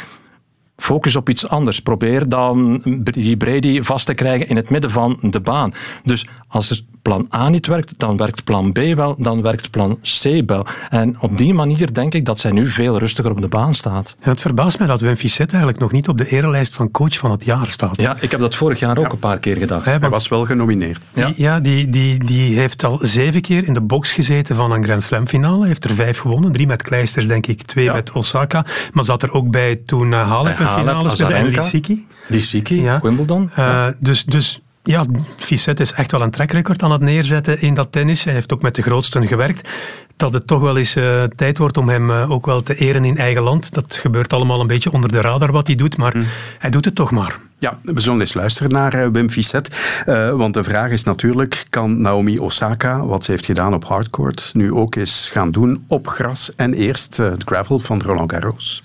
Speaker 4: Focus op iets anders. Probeer dan die Brady vast te krijgen in het midden van de baan. Dus als er plan A niet werkt, dan werkt plan B wel, dan werkt plan C wel. En op die manier denk ik dat zij nu veel rustiger op de baan staat.
Speaker 3: Ja, het verbaast mij dat Wim Fisset eigenlijk nog niet op de erelijst van coach van het jaar staat.
Speaker 4: Ja, ik heb dat vorig jaar ook een paar keer gedacht.
Speaker 2: Hij was wel genomineerd.
Speaker 3: Ja, ja die, die, die heeft al zeven keer in de box gezeten van een Grand Slam finale. Heeft er vijf gewonnen. Drie met Kleisters, denk ik. Twee met Osaka. Maar zat er ook bij toen uh, Halep een finale speelde en Lissiki.
Speaker 4: Lissiki, ja. Wimbledon. Uh,
Speaker 3: dus... dus ja, Fisset is echt wel een trackrecord aan het neerzetten in dat tennis. Hij heeft ook met de grootsten gewerkt. Dat het toch wel eens uh, tijd wordt om hem uh, ook wel te eren in eigen land. Dat gebeurt allemaal een beetje onder de radar wat hij doet, maar mm. hij doet het toch maar.
Speaker 2: Ja, we zullen eens luisteren naar uh, Wim Fisset. want de vraag is natuurlijk, kan Naomi Osaka, wat ze heeft gedaan op hardcourt, nu ook eens gaan doen op gras en eerst het gravel van Roland Garros?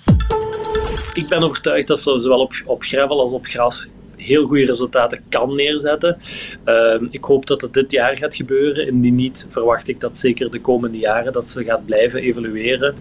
Speaker 8: Ik ben overtuigd dat ze zowel op, op gravel als op gras heel goede resultaten kan neerzetten. Ehm, ik hoop dat het dit jaar gaat gebeuren. Indien niet, verwacht ik dat zeker de komende jaren dat ze gaat blijven evolueren.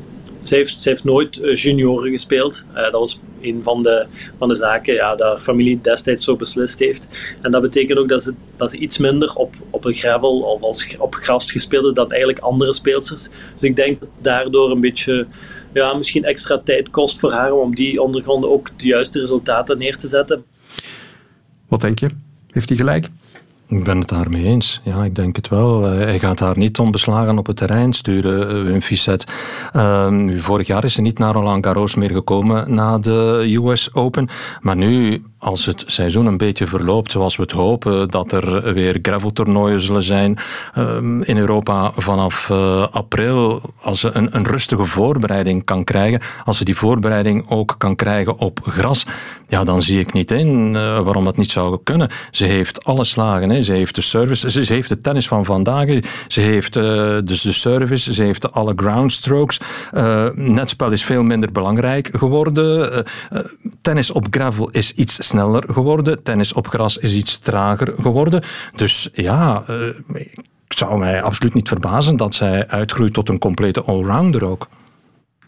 Speaker 8: Ze heeft, ze heeft nooit uh, junioren gespeeld. Uh, dat was een van de, van de zaken ja, dat familie destijds zo beslist heeft. En dat betekent ook dat ze, dat ze iets minder op, op een gravel of als, op gras gespeeld dan eigenlijk andere speelsters. Dus ik denk dat daardoor een beetje ja, misschien extra tijd kost voor haar om die ondergronden ook de juiste resultaten neer te zetten.
Speaker 2: Wat denk je? Heeft hij gelijk?
Speaker 4: Ik ben het daarmee eens. Ja, ik denk het wel. Eh, hij gaat haar niet onbeslagen op het terrein sturen, eh, Wim Fisset. Uh, vorig jaar is ze niet naar Roland Garros meer gekomen na de US Open. Maar nu als het seizoen een beetje verloopt zoals we het hopen, dat er weer graveltoernooien zullen zijn um, in Europa vanaf uh, april, als ze een, een, rustige voorbereiding kan krijgen, als ze die voorbereiding ook kan krijgen op gras, ja, dan zie ik niet in uh, waarom dat niet zou kunnen. Ze heeft alle slagen, hè. ze heeft de service, ze, heeft de tennis van vandaag, ze heeft uh, dus de service, ze heeft alle ground strokes. netspel is veel minder belangrijk geworden. tennis op gravel is iets sneller geworden. Tennis op gras is iets trager geworden. Dus ja, uh, ik zou mij absoluut niet verbazen dat zij uitgroeit tot een complete allrounder ook.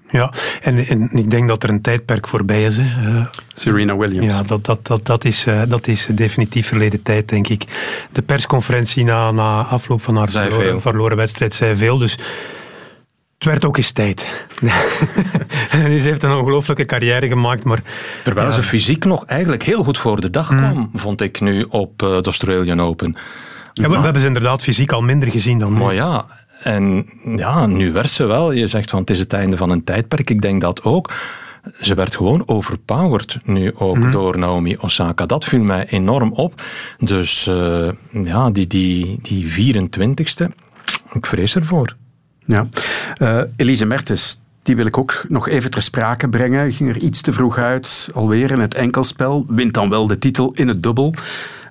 Speaker 3: Ja, en, en, ik denk dat er een tijdperk voorbij is. Hè.
Speaker 2: Uh, Serena Williams.
Speaker 3: Ja, dat, dat, dat, dat, is, uh, dat is definitief verleden tijd, denk ik. De persconferentie na, na afloop van haar verloren, verloren wedstrijd zei veel. Dus het werd ook eens tijd. ze heeft een ongelooflijke carrière gemaakt, maar...
Speaker 4: Terwijl ze fysiek nog eigenlijk heel goed voor de dag kwam, mm. vond ik nu op uh, de Australian Open.
Speaker 3: Ja, we, hebben ze inderdaad fysiek al minder gezien dan nu.
Speaker 4: Maar ja, en ja, nu werd ze wel. Je zegt van het is het einde van een tijdperk. Ik denk dat ook. Ze werd gewoon overpowered nu ook mm. door Naomi Osaka. Dat viel mij enorm op. Dus uh, ja, die, die, die 24ste, ik vrees ervoor.
Speaker 2: Ja. Uh, Elise Mertens, die wil ik ook nog even ter sprake brengen. Ging er iets te vroeg uit, alweer in het enkelspel. Wint dan wel de titel in het dubbel.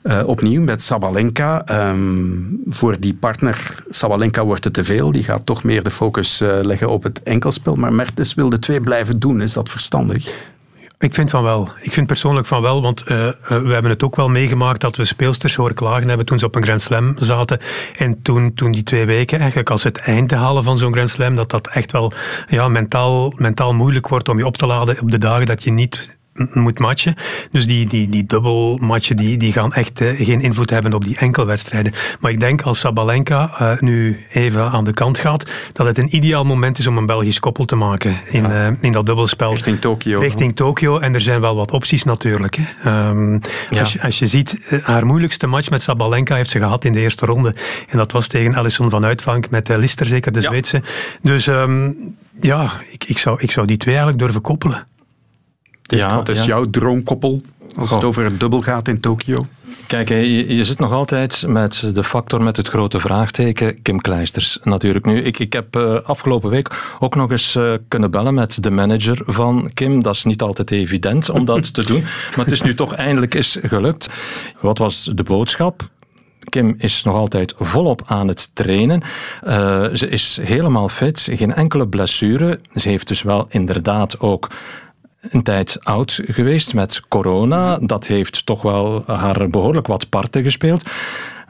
Speaker 2: Uh, opnieuw met Sabalenka. Um, voor die partner Sabalenka wordt het te veel. Die gaat toch meer de focus uh, leggen op het enkelspel. Maar Mertens wil de twee blijven doen. Is dat verstandig?
Speaker 3: Ik vind van wel. Ik vind persoonlijk van wel, want uh, we hebben het ook wel meegemaakt dat we speelsters horen klagen hebben toen ze op een Grand Slam zaten. En toen, toen die twee weken, eigenlijk als het eind te halen van zo'n Grand Slam, dat dat echt wel ja, mentaal, mentaal moeilijk wordt om je op te laden op de dagen dat je niet moet matchen. Dus die, die, die dubbelmatchen die, die gaan echt uh, geen invloed hebben op die enkelwedstrijden. Maar ik denk als Sabalenka uh, nu even aan de kant gaat, dat het een ideaal moment is om een Belgisch koppel te maken in, ja. uh, in dat dubbelspel.
Speaker 2: Richting Tokio.
Speaker 3: Richting Tokio. En er zijn wel wat opties natuurlijk. Hè. Um, ja. als, je, als je ziet, haar moeilijkste match met Sabalenka heeft ze gehad in de eerste ronde. En dat was tegen Alison van Uitvank met Lister, zeker de Zweedse. Dus um, ja, ik, ik, zou, ik zou die twee eigenlijk durven koppelen.
Speaker 2: Ja, Wat is ja. jouw droomkoppel als het over een dubbel gaat in Tokio?
Speaker 4: Kijk, je, je, zit nog altijd met de factor met het grote vraagteken, Kim Kleisters natuurlijk. Nu, ik, ik heb uh, afgelopen week ook nog eens uh, kunnen bellen met de manager van Kim. Dat is niet altijd evident om dat te doen, maar het is nu toch eindelijk eens gelukt. Wat was de boodschap? Kim is nog altijd volop aan het trainen. Uh, ze is helemaal fit, geen enkele blessure. Ze heeft dus wel inderdaad ook een tijd oud geweest met corona. Dat heeft toch wel haar behoorlijk wat parten gespeeld.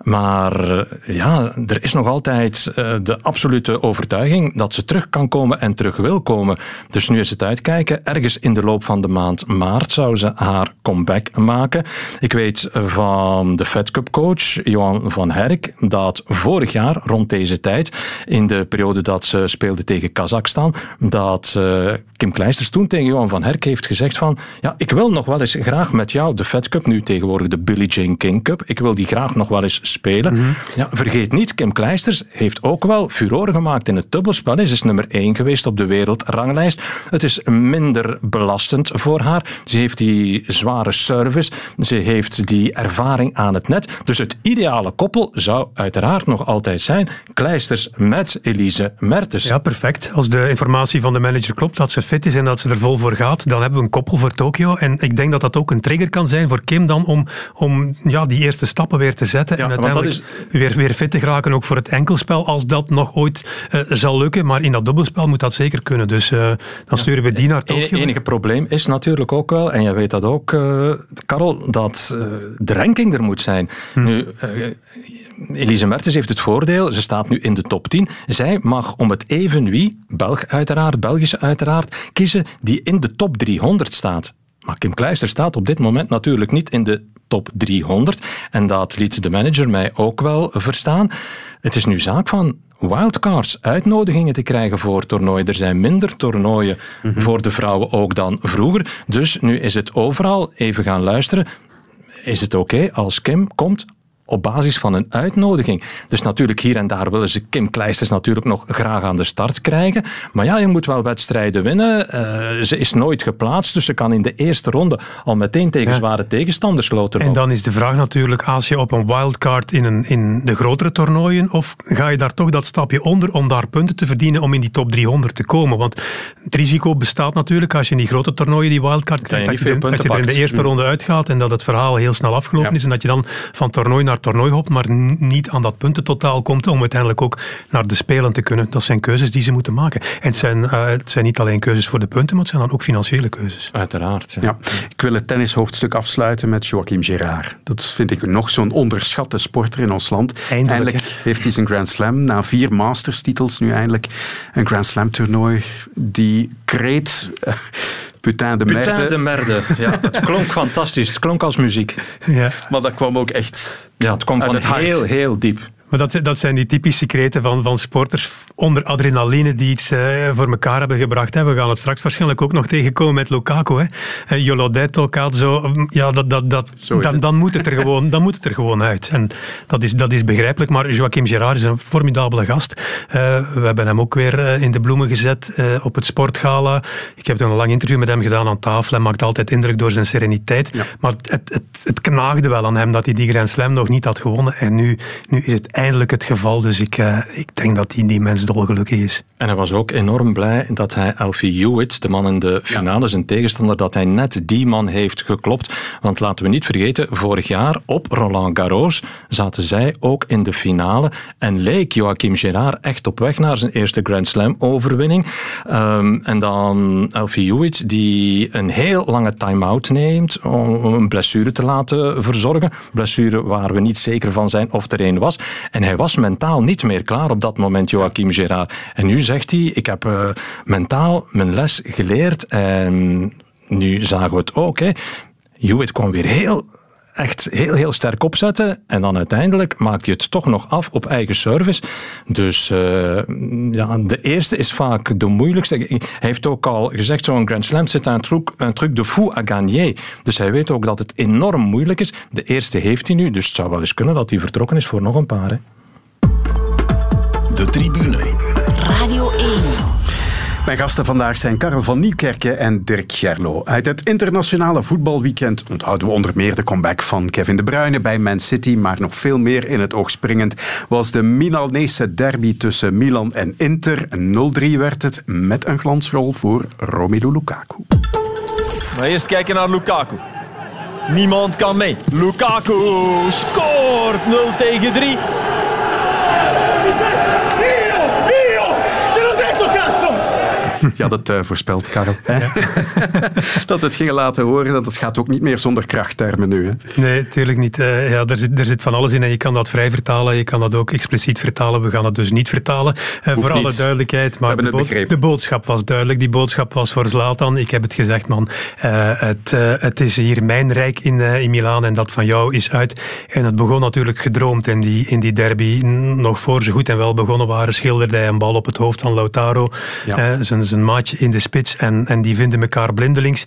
Speaker 4: Maar ja, er is nog altijd uh, de absolute overtuiging dat ze terug kan komen en terug wil komen. Dus nu is het uitkijken. Ergens in de loop van de maand maart zou ze haar comeback maken. Ik weet van de Fed Cup coach Johan van Herk dat vorig jaar rond deze tijd, in de periode dat ze speelde tegen Kazachstan, dat uh, Kim Kleisters toen tegen Johan van Herk heeft gezegd van ja, ik wil nog wel eens graag met jou de Fed Cup, nu tegenwoordig de Billie Jean King Cup, ik wil die graag nog wel eens spelen. Mm -hmm. ja, vergeet niet, Kim Kleisters heeft ook wel furoren gemaakt in het dubbelspel. Ze is nummer 1 geweest op de wereldranglijst. Het is minder belastend voor haar. Ze heeft die zware service. Ze heeft die ervaring aan het net. Dus het ideale koppel zou uiteraard nog altijd zijn Kleisters met Elise Mertens.
Speaker 3: Ja, perfect. Als de informatie van de manager klopt, dat ze fit is en dat ze er vol voor gaat, dan hebben we een koppel voor Tokio. En ik denk dat dat ook een trigger kan zijn voor Kim dan om, om ja, die eerste stappen weer te zetten.
Speaker 4: Ja,
Speaker 3: en
Speaker 4: want dat is...
Speaker 3: weer, weer fit te geraken, ook voor het enkelspel, als dat nog ooit uh, zal lukken. Maar in dat dubbelspel moet dat zeker kunnen. Dus uh, dan sturen we die naar Tokio.
Speaker 4: Het enige probleem is natuurlijk ook wel, en jij weet dat ook, uh, Karel, dat de ranking er moet zijn. Hm. Nu, Elise Mertens heeft het voordeel, ze staat nu in de top 10. Zij mag om het even wie, Belg uiteraard, Belgische uiteraard, kiezen die in de top 300 staat. Maar Kim Kleister staat op dit moment natuurlijk niet in de top 300. En dat liet de manager mij ook wel verstaan. Het is nu zaak van wildcards, uitnodigingen te krijgen voor toernooien. Er zijn minder toernooien mm -hmm. voor de vrouwen ook dan vroeger. Dus nu is het overal even gaan luisteren. Is het oké okay als Kim komt op basis van een uitnodiging. Dus natuurlijk hier en daar willen ze Kim Kleisters natuurlijk nog graag aan de start krijgen. Maar ja, je moet wel wedstrijden winnen. Uh, ze is nooit geplaatst, dus ze kan in de eerste ronde al meteen tegen ja. zware tegenstanders loten.
Speaker 3: En dan is de vraag natuurlijk, als je op een wildcard in, een, in de grotere toernooien, of ga je daar toch dat stapje onder om daar punten te verdienen om in die top 300 te komen? Want het risico bestaat natuurlijk als je in die grote toernooien die wildcard krijgt, dat, je, dat je er in de eerste ronde uitgaat en dat het verhaal heel snel afgelopen ja. is en dat je dan van toernooi naar toernooi hopt, maar niet aan dat puntentotaal komt om uiteindelijk ook naar de Spelen te kunnen. Dat zijn keuzes die ze moeten maken. En het zijn, uh, het zijn niet alleen keuzes voor de punten, maar het zijn dan ook financiële keuzes.
Speaker 4: Uiteraard. Ja.
Speaker 2: ja. Ik wil het tennishoofdstuk afsluiten met Joachim Gerard. Dat vind ik nog zo'n onderschatte sporter in ons land.
Speaker 3: Eindelijk,
Speaker 2: eindelijk heeft hij zijn Grand Slam, na vier Masters-titels nu eindelijk een Grand Slam toernooi. Die kreet... Uh, Putain de merde.
Speaker 4: Putain de merde. Ja, het klonk fantastisch. Het klonk als muziek.
Speaker 2: Ja. Maar dat kwam ook echt
Speaker 4: Ja, het kwam van
Speaker 2: het hart.
Speaker 4: heel, heel diep.
Speaker 3: Maar dat, dat zijn die typische kreten van, van sporters onder adrenaline die iets uh, voor elkaar hebben gebracht. Hè. We gaan het straks waarschijnlijk ook nog tegenkomen met Lukaku. Hè. Uh, Jolodetto, zo. Ja, dat, dat, dat, dan, dan, moet het er gewoon, dan moet het er gewoon uit. En dat is, dat is begrijpelijk. Maar Joachim Gerard is een formidabele gast. Uh, we hebben hem ook weer in de bloemen gezet op het sportgala. Ik heb een lang interview met hem gedaan aan tafel. Hij maakt altijd indruk door zijn sereniteit. Ja. Maar het, het, het, knaagde wel aan hem dat hij die Grand Slam nog niet had gewonnen. En nu, nu is het eindelijk het geval. Dus ik, uh, ik denk dat die, die mens dolgelukkig is.
Speaker 4: En hij was ook enorm blij dat hij Alfie Hewitt, de man in de finale, ja. zijn tegenstander, dat hij net die man heeft geklopt. Want laten we niet vergeten, vorig jaar op Roland Garros zaten zij ook in de finale en leek Joachim Gerard echt op weg naar zijn eerste Grand Slam overwinning. Um, en dan Alfie Hewitt, die een heel lange time-out neemt om een blessure te laten verzorgen. Blessure waar we niet zeker van zijn of er een was. En hij was mentaal niet meer klaar op dat moment, Joachim En nu zegt hij, ik heb uh, mentaal mijn les geleerd en nu zagen we het ook. Hè. Hewitt kwam weer heel echt heel, heel sterk opzetten. En dan uiteindelijk maakt hij het toch nog af op eigen service. Dus ja, de eerste is vaak de moeilijkste. Hij heeft ook al gezegd, zo'n Grand Slam zit een truc, een truc de fou à gagner. Dus hij weet ook dat het enorm moeilijk is. De eerste heeft hij nu, dus het zou wel eens kunnen dat hij vertrokken is voor nog een paar.
Speaker 9: De tribune.
Speaker 2: Radio 1. Mijn gasten vandaag zijn Karel van Nieuwkerken en Dirk Gerlo. Uit het internationale voetbalweekend onthouden we onder meer de comeback van Kevin De Bruyne bij Man City, maar nog veel meer in het oog springend was de Milanese derby tussen Milan en Inter. 0-3 werd het met een glansrol voor Romelu Lukaku.
Speaker 10: Maar eerst kijken naar Lukaku. Niemand kan mee. Lukaku scoort 0 tegen 3.
Speaker 2: Je had het uh, voorspeld, Karel. dat we het gingen laten horen, dat het gaat ook niet meer zonder krachttermen nu. Hè?
Speaker 3: Nee, natuurlijk niet. Uh, ja, er, zit, er zit van alles in en je kan dat vrij vertalen, je kan dat ook expliciet vertalen. We gaan het dus niet vertalen, uh, voor alle duidelijkheid. Maar de, bo de, boodschap was duidelijk. Die boodschap was voor Zlatan. Ik heb het gezegd, man. het, het is hier mijn rijk in, in Milaan en dat van jou is uit. En het begon natuurlijk gedroomd in die, in die derby. Nog voor ze goed en wel begonnen waren, schilderde hij een bal op het hoofd van Lautaro. Ja. zijn een maatje in de spits en, en die vinden elkaar blindelings.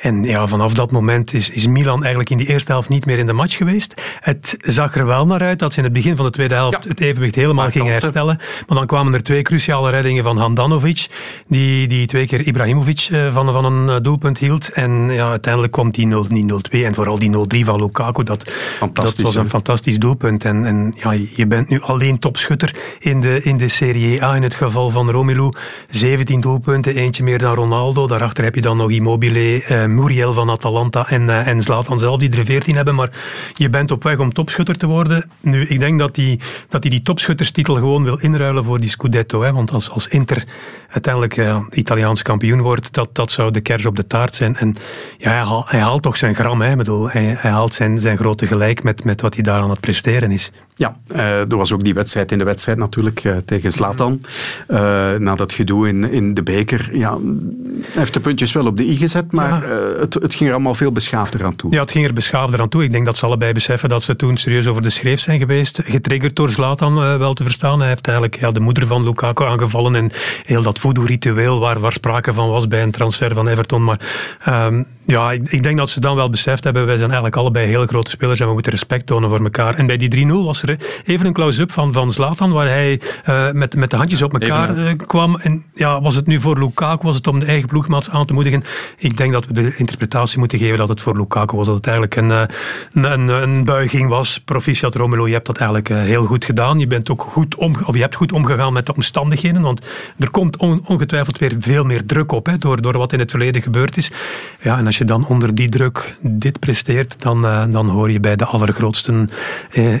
Speaker 3: En ja, vanaf dat moment is, is Milan eigenlijk in die eerste helft niet meer in de match geweest. Het zag er wel naar uit dat ze in het begin van de tweede helft het evenwicht helemaal gingen herstellen. Maar dan kwamen er twee cruciale reddingen van Handanovic, die, die twee keer Ibrahimovic eh, van, van een eh, doelpunt hield. En ja, uiteindelijk komt die 0-2 en vooral die 0-3 van Lukaku. Dat, dat was een fantastisch doelpunt. En, en ja, je bent nu alleen topschutter in de, in de Serie A. In het geval van Romelu, 17 doelpunten, eentje meer dan Ronaldo. Daarachter heb je dan nog Immobile, eh, Muriel van Atalanta en, uh, en Zlatan zelf, die er veertien hebben. Maar je bent op weg om topschutter te worden. Nu, ik denk dat hij dat die, die topschutterstitel gewoon wil inruilen voor die Scudetto. Hè? Want als, als Inter uiteindelijk uh, Italiaans kampioen wordt, dat, dat zou de kers op de taart zijn. En ja, hij, haalt, hij haalt toch zijn gram. Hè? Ik bedoel, hij, hij haalt zijn, zijn grote gelijk met, met wat hij daar aan het presteren is.
Speaker 2: Ja, uh, er was ook die wedstrijd in de wedstrijd natuurlijk uh, tegen Zlatan. Uh, na dat gedoe in, in de beker. Ja, hij heeft de puntjes wel op de i gezet, maar het, het, ging er allemaal veel beschaafder aan toe.
Speaker 3: Ja, het ging er beschaafder aan toe. Ik denk dat ze allebei beseffen dat ze toen serieus over de schreef zijn geweest. Getriggerd door Zlatan wel te verstaan. Hij heeft eigenlijk ja, de moeder van Lukaku aangevallen en heel dat voodoo-ritueel waar, waar sprake van was bij een transfer van Everton. Maar um, ja, ik, ik, denk dat ze dan wel beseft hebben, wij zijn eigenlijk allebei hele grote spelers en we moeten respect tonen voor elkaar. En bij die 3-0 was er even een close-up van, van Zlatan, waar hij uh, met, met de handjes op elkaar even, kwam. En ja, was het nu voor Lukaku, was het om de eigen ploegmaats aan te moedigen? Ik denk dat we de interpretatie moeten geven dat het voor Lukaku was, dat het eigenlijk een, uh, een, een, buiging was. Proficiat Romelu, je hebt dat eigenlijk heel goed gedaan. Je, bent ook goed om, of je hebt goed omgegaan met de omstandigheden, want er komt on, ongetwijfeld weer veel meer druk op, hè, door, door wat in het verleden gebeurd is. Ja, en als je dan onder die druk dit presteert, dan, uh, dan hoor je bij de allergrootsten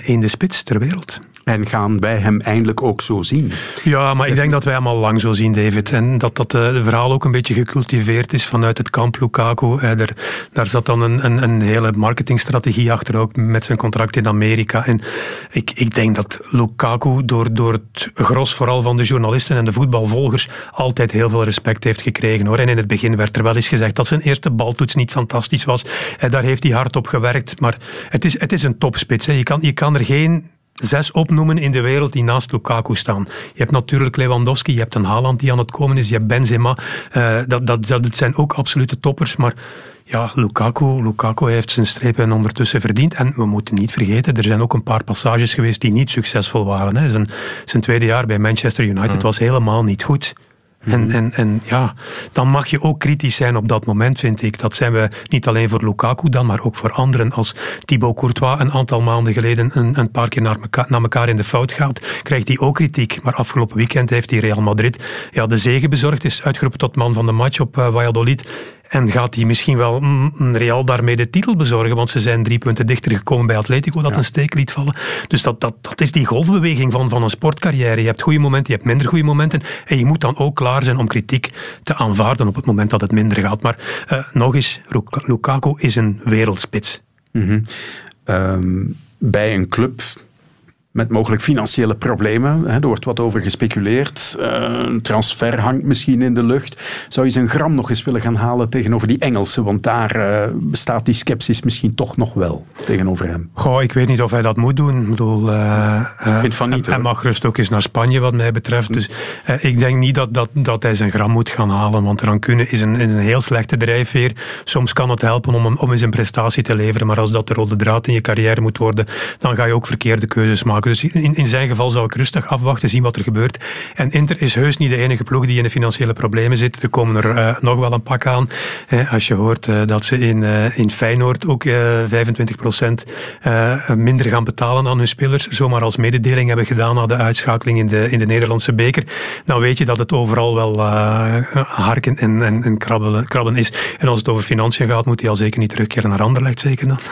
Speaker 3: in de spits ter wereld.
Speaker 2: En gaan wij hem eindelijk ook zo zien?
Speaker 3: Ja, maar ik denk dat wij hem al lang zo zien, David. En dat dat uh, verhaal ook een beetje gecultiveerd is vanuit het kamp Lukaku. Er, daar zat dan een, een, een, hele marketingstrategie achter, ook met zijn contract in Amerika. En ik, ik denk dat Lukaku door, door het gros vooral van de journalisten en de voetbalvolgers altijd heel veel respect heeft gekregen. Hoor. En in het begin werd er wel eens gezegd dat zijn eerste baltoets niet fantastisch was. En daar heeft hij hard op gewerkt. Maar het is, het is een topspits. Je, kan, je kan er geen zes opnoemen in de wereld die naast Lukaku staan. Je hebt natuurlijk Lewandowski, je hebt een Haaland die aan het komen is, je hebt Benzema. Uh, dat, dat, dat zijn ook absolute toppers, maar ja, Lukaku, Lukaku heeft zijn strepen ondertussen verdiend. En we moeten niet vergeten, er zijn ook een paar passages geweest die niet succesvol waren. Hè. Zijn, zijn tweede jaar bij Manchester United mm. was helemaal niet goed. En, en, en ja, dan mag je ook kritisch zijn op dat moment, vind ik. Dat zijn we niet alleen voor Lukaku dan, maar ook voor anderen. Als Thibaut Courtois een aantal maanden geleden een, een paar keer naar naar elkaar in de fout gaat, krijgt hij ook kritiek. Maar afgelopen weekend heeft hij Real Madrid ja, de zege bezorgd, is uitgeroepen tot man van de match op eh, Valladolid. En gaat hij misschien wel mm, Real daarmee de titel bezorgen? Want ze zijn drie punten dichter gekomen bij Atletico, dat een steek liet vallen. Dus dat, dat, dat is die golfbeweging van, van een sportcarrière. Je hebt goede momenten, je hebt minder goede momenten. En je moet dan ook klaar zijn om kritiek te aanvaarden op het moment dat het minder gaat. Maar eh, nog eens, Luk- Lukaku is een wereldspits.
Speaker 2: Mhm. Ehm, bij een club met mogelijk financiële problemen. Hè, er wordt wat over gespeculeerd. Eh, een transfer hangt misschien in de lucht. Zou je zijn gram nog eens willen gaan halen tegenover die Engelsen? Want daar eh, bestaat die sceptisch misschien toch nog wel tegenover hem.
Speaker 3: Goh, ik weet niet of hij dat moet doen. Ik bedoel, eh,
Speaker 2: vind van niet,
Speaker 3: hij mag rust ook eens naar Spanje, wat mij betreft. Dus ik denk niet dat, dat, dat hij zijn gram moet gaan halen, want rancune is een, is een heel slechte drijfveer. Soms kan het helpen om, om eens een prestatie te leveren, maar als dat de rode draad in je carrière moet worden, dan ga je ook verkeerde keuzes maken. Dus in, in zijn geval zou ik rustig afwachten, zien wat er gebeurt. En Inter is heus niet de enige ploeg die in de financiële problemen zit. Er komen er eh, nog wel een pak aan. Eh, als je hoort eh, dat ze in, eh, in Feyenoord ook eh 25% eh, minder gaan betalen aan hun spelers, zomaar als mededeling hebben gedaan na de uitschakeling in de, in de Nederlandse beker, dan weet je dat het overal wel harken en, en, en krabben, krabben is. En als het over financiën gaat, moet hij al zeker niet terugkeren naar Anderlecht, zeker dan.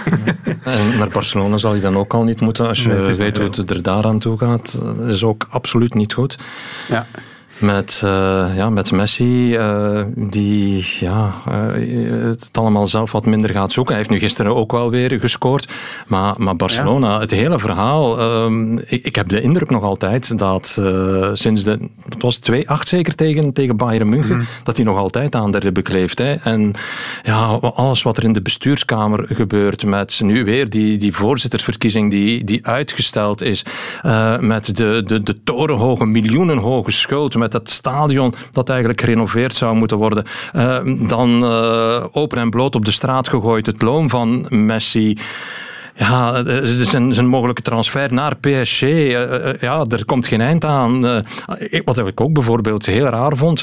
Speaker 4: En naar Barcelona zal je dan ook al niet moeten als je
Speaker 3: Nee,
Speaker 4: weet hoe het er daar aan toe gaat. Is ook absoluut niet goed.
Speaker 2: Ja.
Speaker 4: Met, eh, ja, met Messi, eh, die ja, eh, het allemaal zelf wat minder gaat zoeken. Hij heeft nu gisteren ook wel weer gescoord. Maar, maar Barcelona, het hele verhaal. ehm, ik, ik heb de indruk nog altijd dat sinds de. Het was 2-8 zeker tegen, tegen Bayern München. Dat hij nog altijd aan de ribben kleeft. Hè. En ja, alles wat er in de bestuurskamer gebeurt. Met nu weer die, die voorzittersverkiezing die, die uitgesteld is. met de, de, de torenhoge, miljoenenhoge schuld. Met dat stadion dat eigenlijk gerenoveerd zou moeten worden. Eh, dan eh, open en bloot op de straat gegooid. Het loon van Messi. Ja, zijn, zijn mogelijke transfer naar PSG, eh, eh, ja, er komt geen eind aan. Eh, wat ik ook bijvoorbeeld heel raar vond,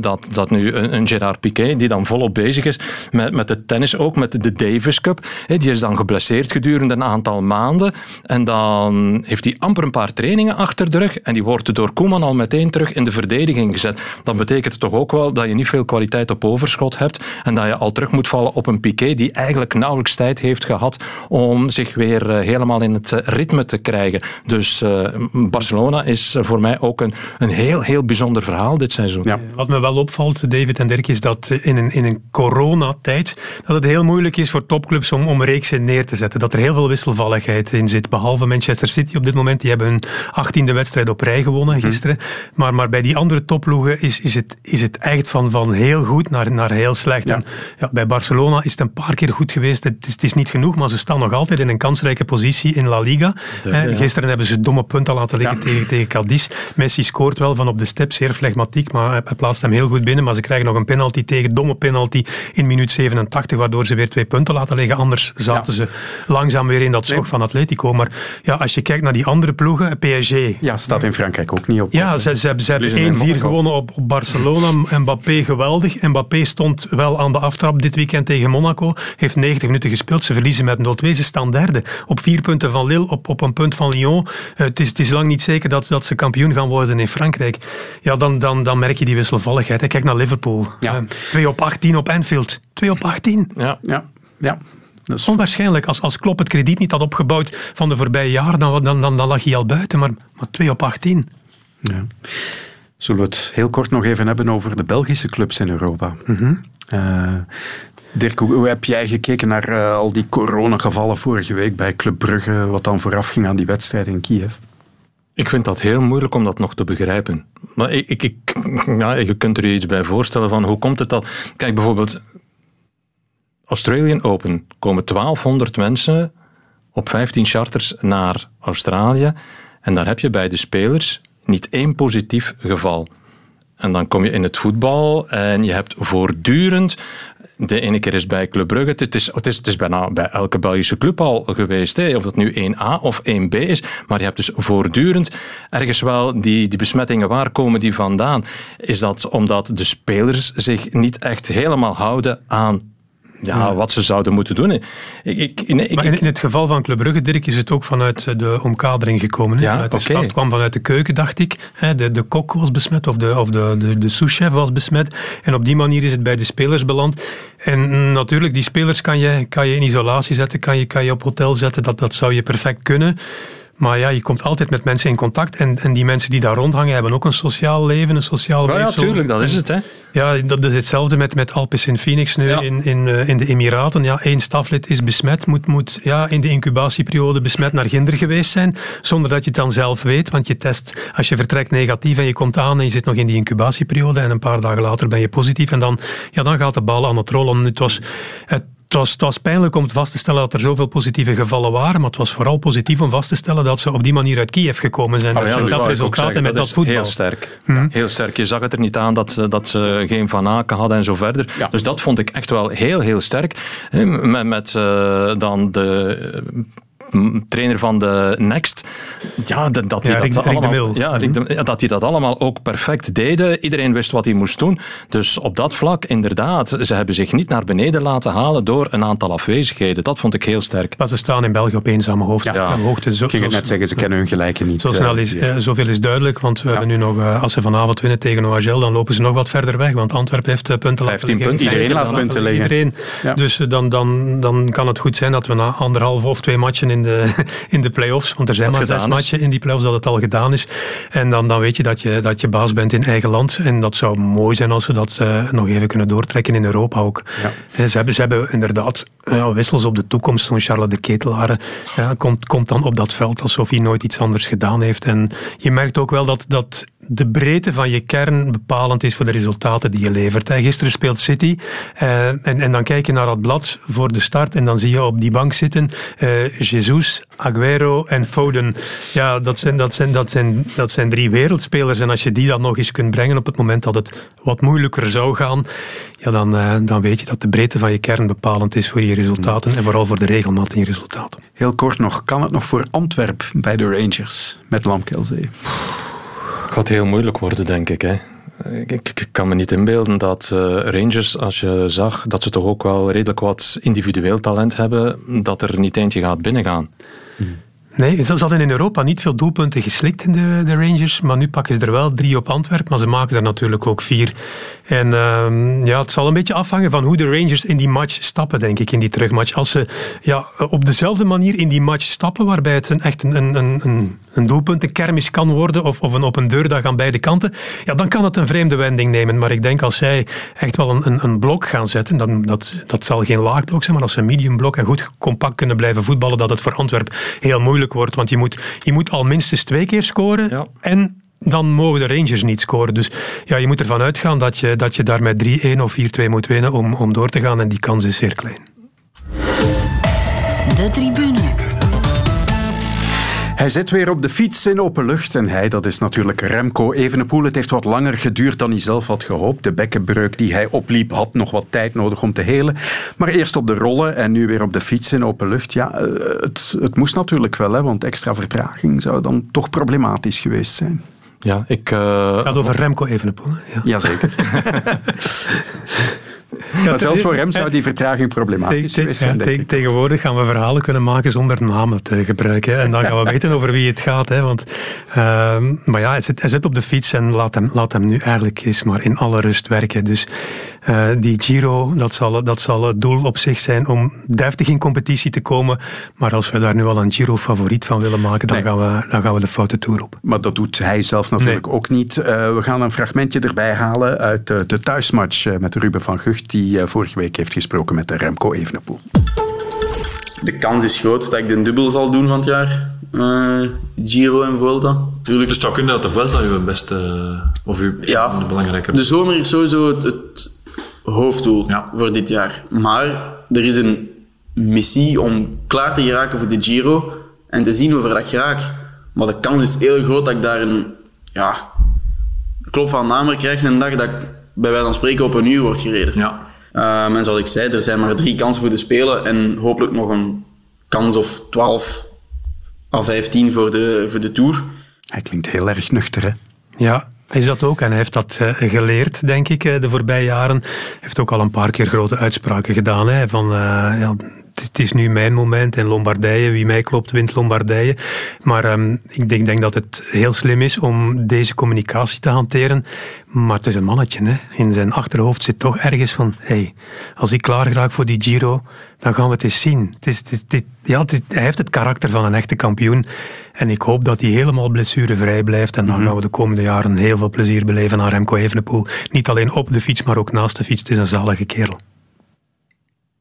Speaker 4: dat, dat nu een, Gerard Piqué, die dan volop bezig is met, met de tennis, ook met de Davis Cup, die is dan geblesseerd gedurende een aantal maanden en dan heeft hij amper een paar trainingen achter de rug en die wordt door Koeman al meteen terug in de verdediging gezet. Dan betekent het toch ook wel dat je niet veel kwaliteit op overschot hebt en dat je al terug moet vallen op een Piqué die eigenlijk nauwelijks tijd heeft gehad om zich weer eh, helemaal in het eh, ritme te krijgen. Dus eh, Barcelona is voor mij ook een, een heel, heel bijzonder verhaal dit seizoen.
Speaker 3: Wat me wel opvalt, David en Dirk, is dat in een, in een coronatijd dat het heel moeilijk is voor topclubs om, om reeksen neer te zetten. Dat er heel veel wisselvalligheid in zit. Behalve Manchester City op dit moment, die hebben hun achttiende wedstrijd op rij gewonnen gisteren. Maar, maar bij die andere topploegen is, is, het, is het echt van, van heel goed naar, naar heel slecht. En, ja, bij Barcelona is het een paar keer goed geweest. Het is, het is niet genoeg, maar ze staan nog altijd in een kansrijke positie in La Liga. Gisteren hebben ze domme punten laten liggen tegen, tegen Cadiz. Messi scoort wel van op de step, zeer flegmatiek, maar hij- plaatst hem heel goed binnen. Maar ze krijgen nog een penalty tegen, domme penalty in minuut 87, waardoor ze weer twee punten laten liggen. Anders zaten ze langzaam weer in dat zog van Atletico. Maar ja, als je kijkt naar die andere ploegen, PSG...
Speaker 2: Ja, staat in Frankrijk ook niet op.
Speaker 3: Ja, ze, ze, ze hebben
Speaker 2: Verliezen in
Speaker 3: 1-4
Speaker 2: Monaco.
Speaker 3: gewonnen op, op Barcelona. Mbappé geweldig. Mbappé stond wel aan de aftrap dit weekend tegen Monaco. Heeft 90 minuten gespeeld. Ze verliezen met 0-2. Staan derde. Op vier punten van Lille, op, op een punt van Lyon. Eh, het, is, het is lang niet zeker dat, dat ze kampioen gaan worden in Frankrijk. Ja, dan, dan, dan merk je die wisselvalligheid. hè. Kijk naar Liverpool.
Speaker 2: Ja.
Speaker 3: 2 op 18 op Anfield. 2 op 18.
Speaker 4: Ja.
Speaker 2: Ja, ja.
Speaker 3: Onwaarschijnlijk. Als, als Klopp het krediet niet had opgebouwd van de voorbije jaren, dan, dan, dan, dan lag hij al buiten. Maar, maar 2 op 18.
Speaker 2: Ja. Zullen we het heel kort nog even hebben over de Belgische clubs in Europa? Eh, Dirk, hoe, heb jij gekeken naar eh, al die coronagevallen vorige week bij Club Brugge, wat dan vooraf ging aan die wedstrijd in Kiev?
Speaker 4: Ik vind dat heel moeilijk om dat nog te begrijpen. Maar ik, ik, ik- je kunt er je iets bij voorstellen van hoe komt het dat... Kijk, bijvoorbeeld Australian Open komen 1200 mensen op 15 charters naar Australië en daar heb je bij de spelers niet één positief geval. En dan kom je in het voetbal en je hebt voortdurend de ene keer is bij Club Brugge. Het is, het is, het is bijna bij elke Belgische club al geweest. Hè. Of dat nu 1A of 1B is. Maar je hebt dus voortdurend ergens wel die, die besmettingen. Waar komen die vandaan? Is dat omdat de spelers zich niet echt helemaal houden aan ja, wat ze zouden moeten doen. Ik, ik,
Speaker 3: ik, maar in, het geval van Club Brugge, Dirk, is het ook vanuit de omkadering gekomen. Ja, vanuit de okay. staf kwam vanuit de keuken, dacht ik. De, de kok was besmet of de, of de, de, de souschef was besmet. En op die manier is het bij de spelers beland. En natuurlijk, die spelers kan je, kan je in isolatie zetten, kan je, kan je op hotel zetten. Dat, dat zou je perfect kunnen. Maar ja, je komt altijd met mensen in contact. En, en die mensen die daar rondhangen hebben ook een sociaal leven, een sociaal
Speaker 4: weefsel. Ja, tuurlijk, dat is het. Hè?
Speaker 3: Ja, dat is hetzelfde met, met Alpes in Phoenix nu in, in, eh, in de Emiraten. Ja, één staflid is besmet, moet, moet ja, in de incubatieperiode besmet naar Ginder geweest zijn, zonder dat je het dan zelf weet. Want je test, als je vertrekt negatief en je komt aan en je zit nog in die incubatieperiode en een paar dagen later ben je positief en dan, ja, dan gaat de bal aan het rollen. Het was, het, het was, het was pijnlijk om vast te stellen dat er zoveel positieve gevallen waren, maar het was vooral positief om vast te stellen dat ze op die manier uit Kiev gekomen zijn.
Speaker 4: Ah,
Speaker 3: met
Speaker 4: ja,
Speaker 3: dat resultaat en met dat, voetbal.
Speaker 4: Heel sterk. Hm? Heel sterk. Je zag het er niet aan dat, dat ze geen Van Aken hadden en zo verder. Dus dat vond ik echt wel heel, heel sterk. Met, met uh, dan de trainer van de Next, ja, dat, dat, hij dat, allemaal, ja, dat hij dat allemaal ook perfect deden. Iedereen wist wat hij moest doen. Dus op dat vlak, inderdaad, ze hebben zich niet naar beneden laten halen door een aantal afwezigheden. Dat vond ik heel sterk.
Speaker 3: Maar ze staan in België op eenzame hoogte.
Speaker 2: Ja, hoogte zo, ik ging net zeggen, ze kennen hun gelijken niet.
Speaker 3: Zo snel is, uh, zoveel is duidelijk, want we hebben nu nog, uh, als ze vanavond winnen tegen OHL, dan lopen ze nog wat verder weg, want Antwerpen heeft punten
Speaker 2: 15 punten. Iedereen laat punten liggen.
Speaker 3: Iedereen. Dus dan, dan, dan kan het goed zijn dat we na anderhalf of twee matchen in de, in de play-offs. Want er zijn maar zes matchen in die play-offs dat het al gedaan is. En dan, dan weet je dat, je dat je baas bent in eigen land. En dat zou mooi zijn als we dat uh, nog even kunnen doortrekken in Europa ook. Ja. Ze, hebben, ze hebben inderdaad ja, wissels op de toekomst. Zo'n Charlotte de Ketelaren ja, komt, komt dan op dat veld alsof hij nooit iets anders gedaan heeft. En je merkt ook wel dat, dat de breedte van je kern bepalend is voor de resultaten die je levert. Gisteren speelt City uh, en, en dan kijk je naar dat blad voor de start en dan zie je op die bank zitten uh, Jesus, Aguero en Foden. Ja, dat zijn, dat, zijn, dat, zijn, dat zijn drie wereldspelers en als je die dan nog eens kunt brengen op het moment dat het wat moeilijker zou gaan, ja, dan, uh, dan weet je dat de breedte van je kern bepalend is voor je resultaten en vooral voor de regelmaat je resultaten.
Speaker 2: Heel kort nog, kan het nog voor Antwerp bij de Rangers met Lamkelzee?
Speaker 4: Gaat heel moeilijk worden, denk ik. Hè. Ik, kan me niet inbeelden dat uh, Rangers, als je zag dat ze toch ook wel redelijk wat individueel talent hebben, dat er niet eentje gaat binnengaan.
Speaker 3: Hmm. Nee, ze hadden in Europa niet veel doelpunten geslikt in de, de, Rangers, maar nu pakken ze er wel drie op Antwerpen, maar ze maken er natuurlijk ook vier. En uh, ja, het zal een beetje afhangen van hoe de Rangers in die match stappen, denk ik, in die terugmatch. Als ze ja, op dezelfde manier in die match stappen, waarbij het een, echt een, een, een, een doelpuntenkermis kan worden, of, of een op een deurdag aan beide kanten, ja, dan kan het een vreemde wending nemen. Maar ik denk als zij echt wel een, een, een blok gaan zetten, dan, dat, dat zal geen laag blok zijn, maar als ze een medium blok en goed compact kunnen blijven voetballen, dat het voor Antwerpen heel moeilijk wordt. Want je moet, je moet al minstens twee keer scoren ja. en dan mogen de Rangers niet scoren. Dus ja, je moet ervan uitgaan dat je, dat je daar met 3-1 of 4-2 moet winnen om, om door te gaan. En die kans is zeer klein.
Speaker 2: De tribune. Hij zit weer op de fiets in open lucht en hij, dat is natuurlijk Remco Evenepoel. Het heeft wat langer geduurd dan hij zelf had gehoopt. De bekkenbreuk die hij opliep had nog wat tijd nodig om te helen. Maar eerst op de rollen en nu weer op de fiets in open lucht. Ja, eh, het, het moest natuurlijk wel, hè, want extra vertraging zou dan toch problematisch geweest zijn.
Speaker 4: Ja, ik... Uh...
Speaker 3: Het gaat over Remco Evenepoel.
Speaker 2: Ja. Jazeker. maar zelfs voor hem zou die vertraging problematisch zijn.
Speaker 3: Ja, tegenwoordig gaan we verhalen kunnen maken zonder namen te gebruiken. En dan gaan we weten over wie het gaat. Hè, want, uh, maar ja, hij zit, hij zit, op de fiets en laat hem, laat hem nu eigenlijk eens maar in alle rust werken. Dus uh, die Giro, dat zal, dat zal het doel op zich zijn om deftig in competitie te komen. Maar als we daar nu al een Giro-favoriet van willen maken, dan, gaan we, dan gaan we de foute toer op.
Speaker 2: Maar dat doet hij zelf natuurlijk ook niet. Uh, we gaan een fragmentje erbij halen uit de, de thuismatch met Ruben van Gucht, die uh, vorige week heeft gesproken met de Remco Evenepoel.
Speaker 11: De kans is groot dat ik de dubbel zal doen van het jaar. Uh, Giro en Vuelta.
Speaker 12: Tuurlijk, dus het zou kunnen dat de Vuelta uw beste, of uw
Speaker 11: ja,
Speaker 12: belangrijke...
Speaker 11: De zomer is sowieso het, het hoofddoel voor dit jaar. Maar er is een missie om klaar te geraken voor de Giro en te zien hoe ver dat geraak. Maar de kans is heel groot dat ik daar een ja, klop van namer krijg een dag dat ik bij wijze van spreken op een uur wordt gereden.
Speaker 12: Ja.
Speaker 11: Um, en zoals ik zei, er zijn maar drie kansen voor de Spelen en hopelijk nog een kans of 12 à 15 voor de, voor de Tour.
Speaker 2: Hij klinkt heel erg nuchter, hè?
Speaker 3: Ja, hij is dat ook en hij heeft dat uh, geleerd, denk ik, uh, de voorbije jaren. Hij heeft ook al een paar keer grote uitspraken gedaan. Hè, van, uh, ja, het is nu mijn moment in Lombardije. Wie mij klopt, wint Lombardije. Maar um, ik denk, denk, dat het heel slim is om deze communicatie te hanteren. Maar het is een mannetje. Hè. In zijn achterhoofd zit toch ergens van... Hey, als ik klaar raak voor die Giro, dan gaan we het eens zien. Het is, het, het, ja, hij heeft het karakter van een echte kampioen. En ik hoop dat hij helemaal blessurevrij blijft. En dan gaan we de komende jaren heel veel plezier beleven aan Remco Evenepoel. Niet alleen op de fiets, maar ook naast de fiets. Het is een zalige kerel.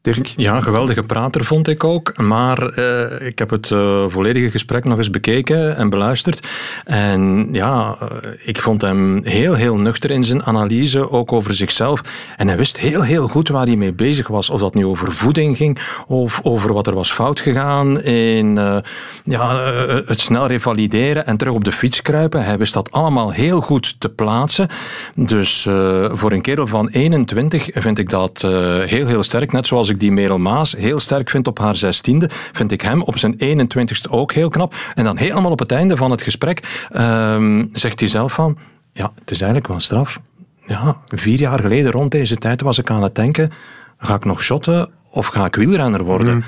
Speaker 2: Dirk?
Speaker 4: Ja, geweldige prater vond ik ook. Maar uh, ik heb het uh, volledige gesprek nog eens bekeken en beluisterd. En ja, uh, ik vond hem heel, heel nuchter in zijn analyse, ook over zichzelf. En hij wist heel, heel goed waar hij mee bezig was. Of dat nu over voeding ging, of over wat er was fout gegaan in ja, het snel revalideren en terug op de fiets kruipen. Hij wist dat allemaal heel goed te plaatsen. Dus voor een kerel van 21 vind ik dat heel, heel sterk. Net zoals ik die Merel Maas heel sterk vind op haar zestiende, vind ik hem op zijn 21ste ook heel knap. En dan helemaal op het einde van het gesprek um, zegt hij zelf van, ja, het is eigenlijk wel straf. Ja, vier jaar geleden rond deze tijd was ik aan het denken, ga ik nog shotten of ga ik wielrenner worden? Mm.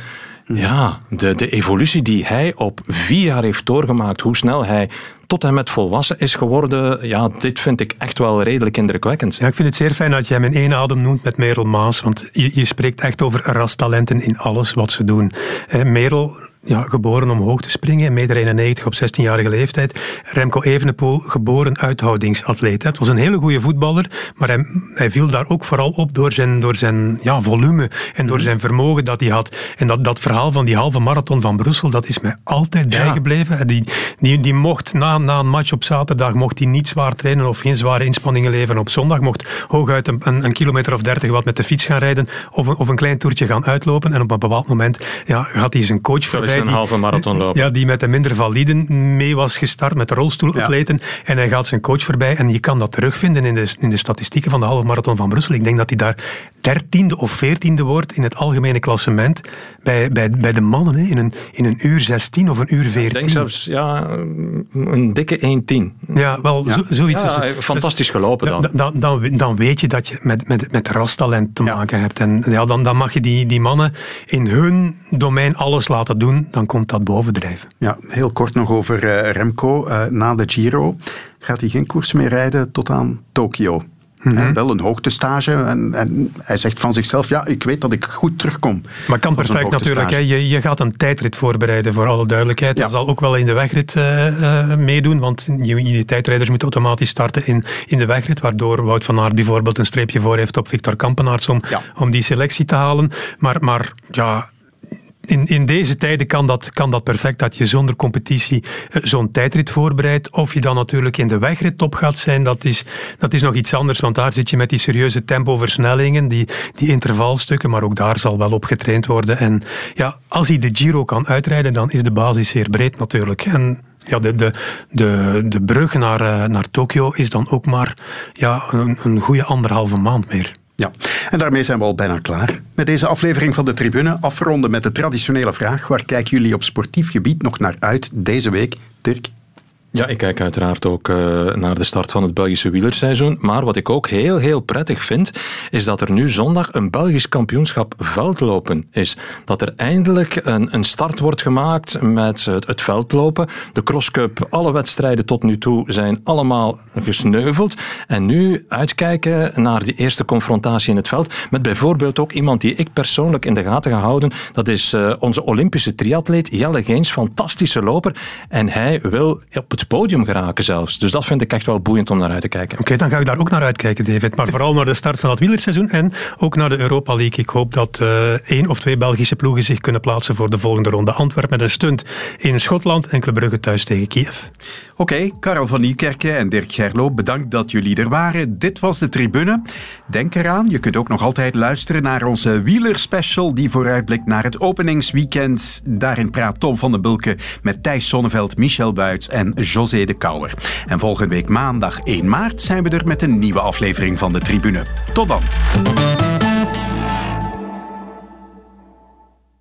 Speaker 4: Ja, de, de evolutie die hij op vier jaar heeft doorgemaakt, hoe snel hij tot en met volwassen is geworden, ja, dit vind ik echt wel redelijk indrukwekkend.
Speaker 3: Ja, ik vind het zeer fijn dat jij hem in één adem noemt met Merel Maas, want je, je spreekt echt over rastalenten in alles wat ze doen. Eh, Merel ja, geboren om hoog te springen, 1,91 meter op 16-jarige leeftijd. Remco Evenepoel, geboren uithoudingsatleet. Het was een hele goede voetballer, maar hij, hij, viel daar ook vooral op door zijn, door zijn ja, volume en door mhm. zijn vermogen dat hij had. En dat, dat verhaal van die halve marathon van Brussel, dat is mij altijd bijgebleven. Die, die, die mocht na, na een match op zaterdag mocht hij niet zwaar trainen of geen zware inspanningen leveren. Op zondag mocht hooguit een, een, een kilometer of dertig wat met de fiets gaan rijden of een, of een klein toertje gaan uitlopen. En op een bepaald moment ja, gaat hij zijn coach voorbij
Speaker 4: een halve marathon lopen.
Speaker 3: Ja, die met de minder validen mee was gestart, met de rolstoelatleten. En hij gaat zijn coach voorbij en je kan dat terugvinden in de, in de statistieken van de halve marathon van Brussel. Ik denk dat hij daar dertiende of veertiende wordt in het algemene klassement bij, bij, bij de mannen hè, in, een, in een uur 16 of een uur 14. Ik
Speaker 4: denk zelfs ja, een dikke 1-10.
Speaker 3: Ja, wel ja. zoiets.
Speaker 4: Ja, is, fantastisch gelopen dan.
Speaker 3: Dan, dan. dan weet je dat je met, met, met rastalent te maken hebt. En ja, dan, dan mag je die, die mannen in hun domein alles laten doen dan komt dat bovendrijven.
Speaker 2: Ja, heel kort nog over uh, Remco. Uh, na de Giro gaat hij geen koers meer rijden tot aan Tokio. Mm Wel een hoogtestage. En, en, hij zegt van zichzelf, ja, ik weet dat ik goed terugkom.
Speaker 3: Maar kan perfect natuurlijk. Hè. Je, je gaat een tijdrit voorbereiden, voor alle duidelijkheid. Ja. Dat zal ook wel in de wegrit uh, meedoen, want je, je tijdrijders moeten automatisch starten in, in de wegrit, waardoor Wout van Aert bijvoorbeeld een streepje voor heeft op Victor Kampenaerts om, ja. om die selectie te halen. Maar, maar ja, in, in deze tijden kan dat, kan dat perfect, dat je zonder competitie eh, zo'n tijdrit voorbereidt. Of je dan natuurlijk in de wegrit top gaat zijn, dat is, dat is nog iets anders, want daar zit je met die serieuze tempoversnellingen, die, die intervalstukken, maar ook daar zal wel op getraind worden. En ja, als hij de Giro kan uitrijden, dan is de basis zeer breed natuurlijk. En ja, de, de, de, de brug naar, uh, naar Tokio is dan ook maar ja, een, een goede anderhalve maand meer.
Speaker 2: Ja, en daarmee zijn we al bijna klaar met deze aflevering van de Tribune. Afronden met de traditionele vraag: waar kijken jullie op sportief gebied nog naar uit deze week? Dirk?
Speaker 4: Ja, ik kijk uiteraard ook uh, naar de start van het Belgische wielerseizoen. Maar wat ik ook heel, heel prettig vind, is dat er nu zondag een Belgisch kampioenschap veldlopen is. Dat er eindelijk een, een start wordt gemaakt met het, het veldlopen. De crosscup, alle wedstrijden tot nu toe zijn allemaal gesneuveld. En nu uitkijken naar die eerste confrontatie in het veld. Met bijvoorbeeld ook iemand die ik persoonlijk in de gaten ga houden. Dat is uh, onze Olympische triatleet Jelle Geens, fantastische loper. En hij wil op het podium geraken zelfs. Dus dat vind ik echt wel boeiend om naar uit te kijken.
Speaker 3: Oké, dan ga ik daar ook naar uitkijken, David. Maar vooral naar de start van het wielerseizoen en ook naar de Europa League. Ik hoop dat uh, één of twee Belgische ploegen zich kunnen plaatsen voor de volgende ronde. Antwerpen met een stunt in Schotland en Club Brugge thuis tegen Kiev.
Speaker 2: Oké, okay, Karel van Nieuwkerken en Dirk Gerlo, bedankt dat jullie er waren. Dit was de tribune. Denk eraan, je kunt ook nog altijd luisteren naar onze wielerspecial die vooruitblikt naar het openingsweekend. Daarin praat Tom van den Bulke met Thijs Sonneveld, Michel Buits en José de Kouwer. En volgende week maandag 1 maart zijn we er met een nieuwe aflevering van de tribune. Tot dan.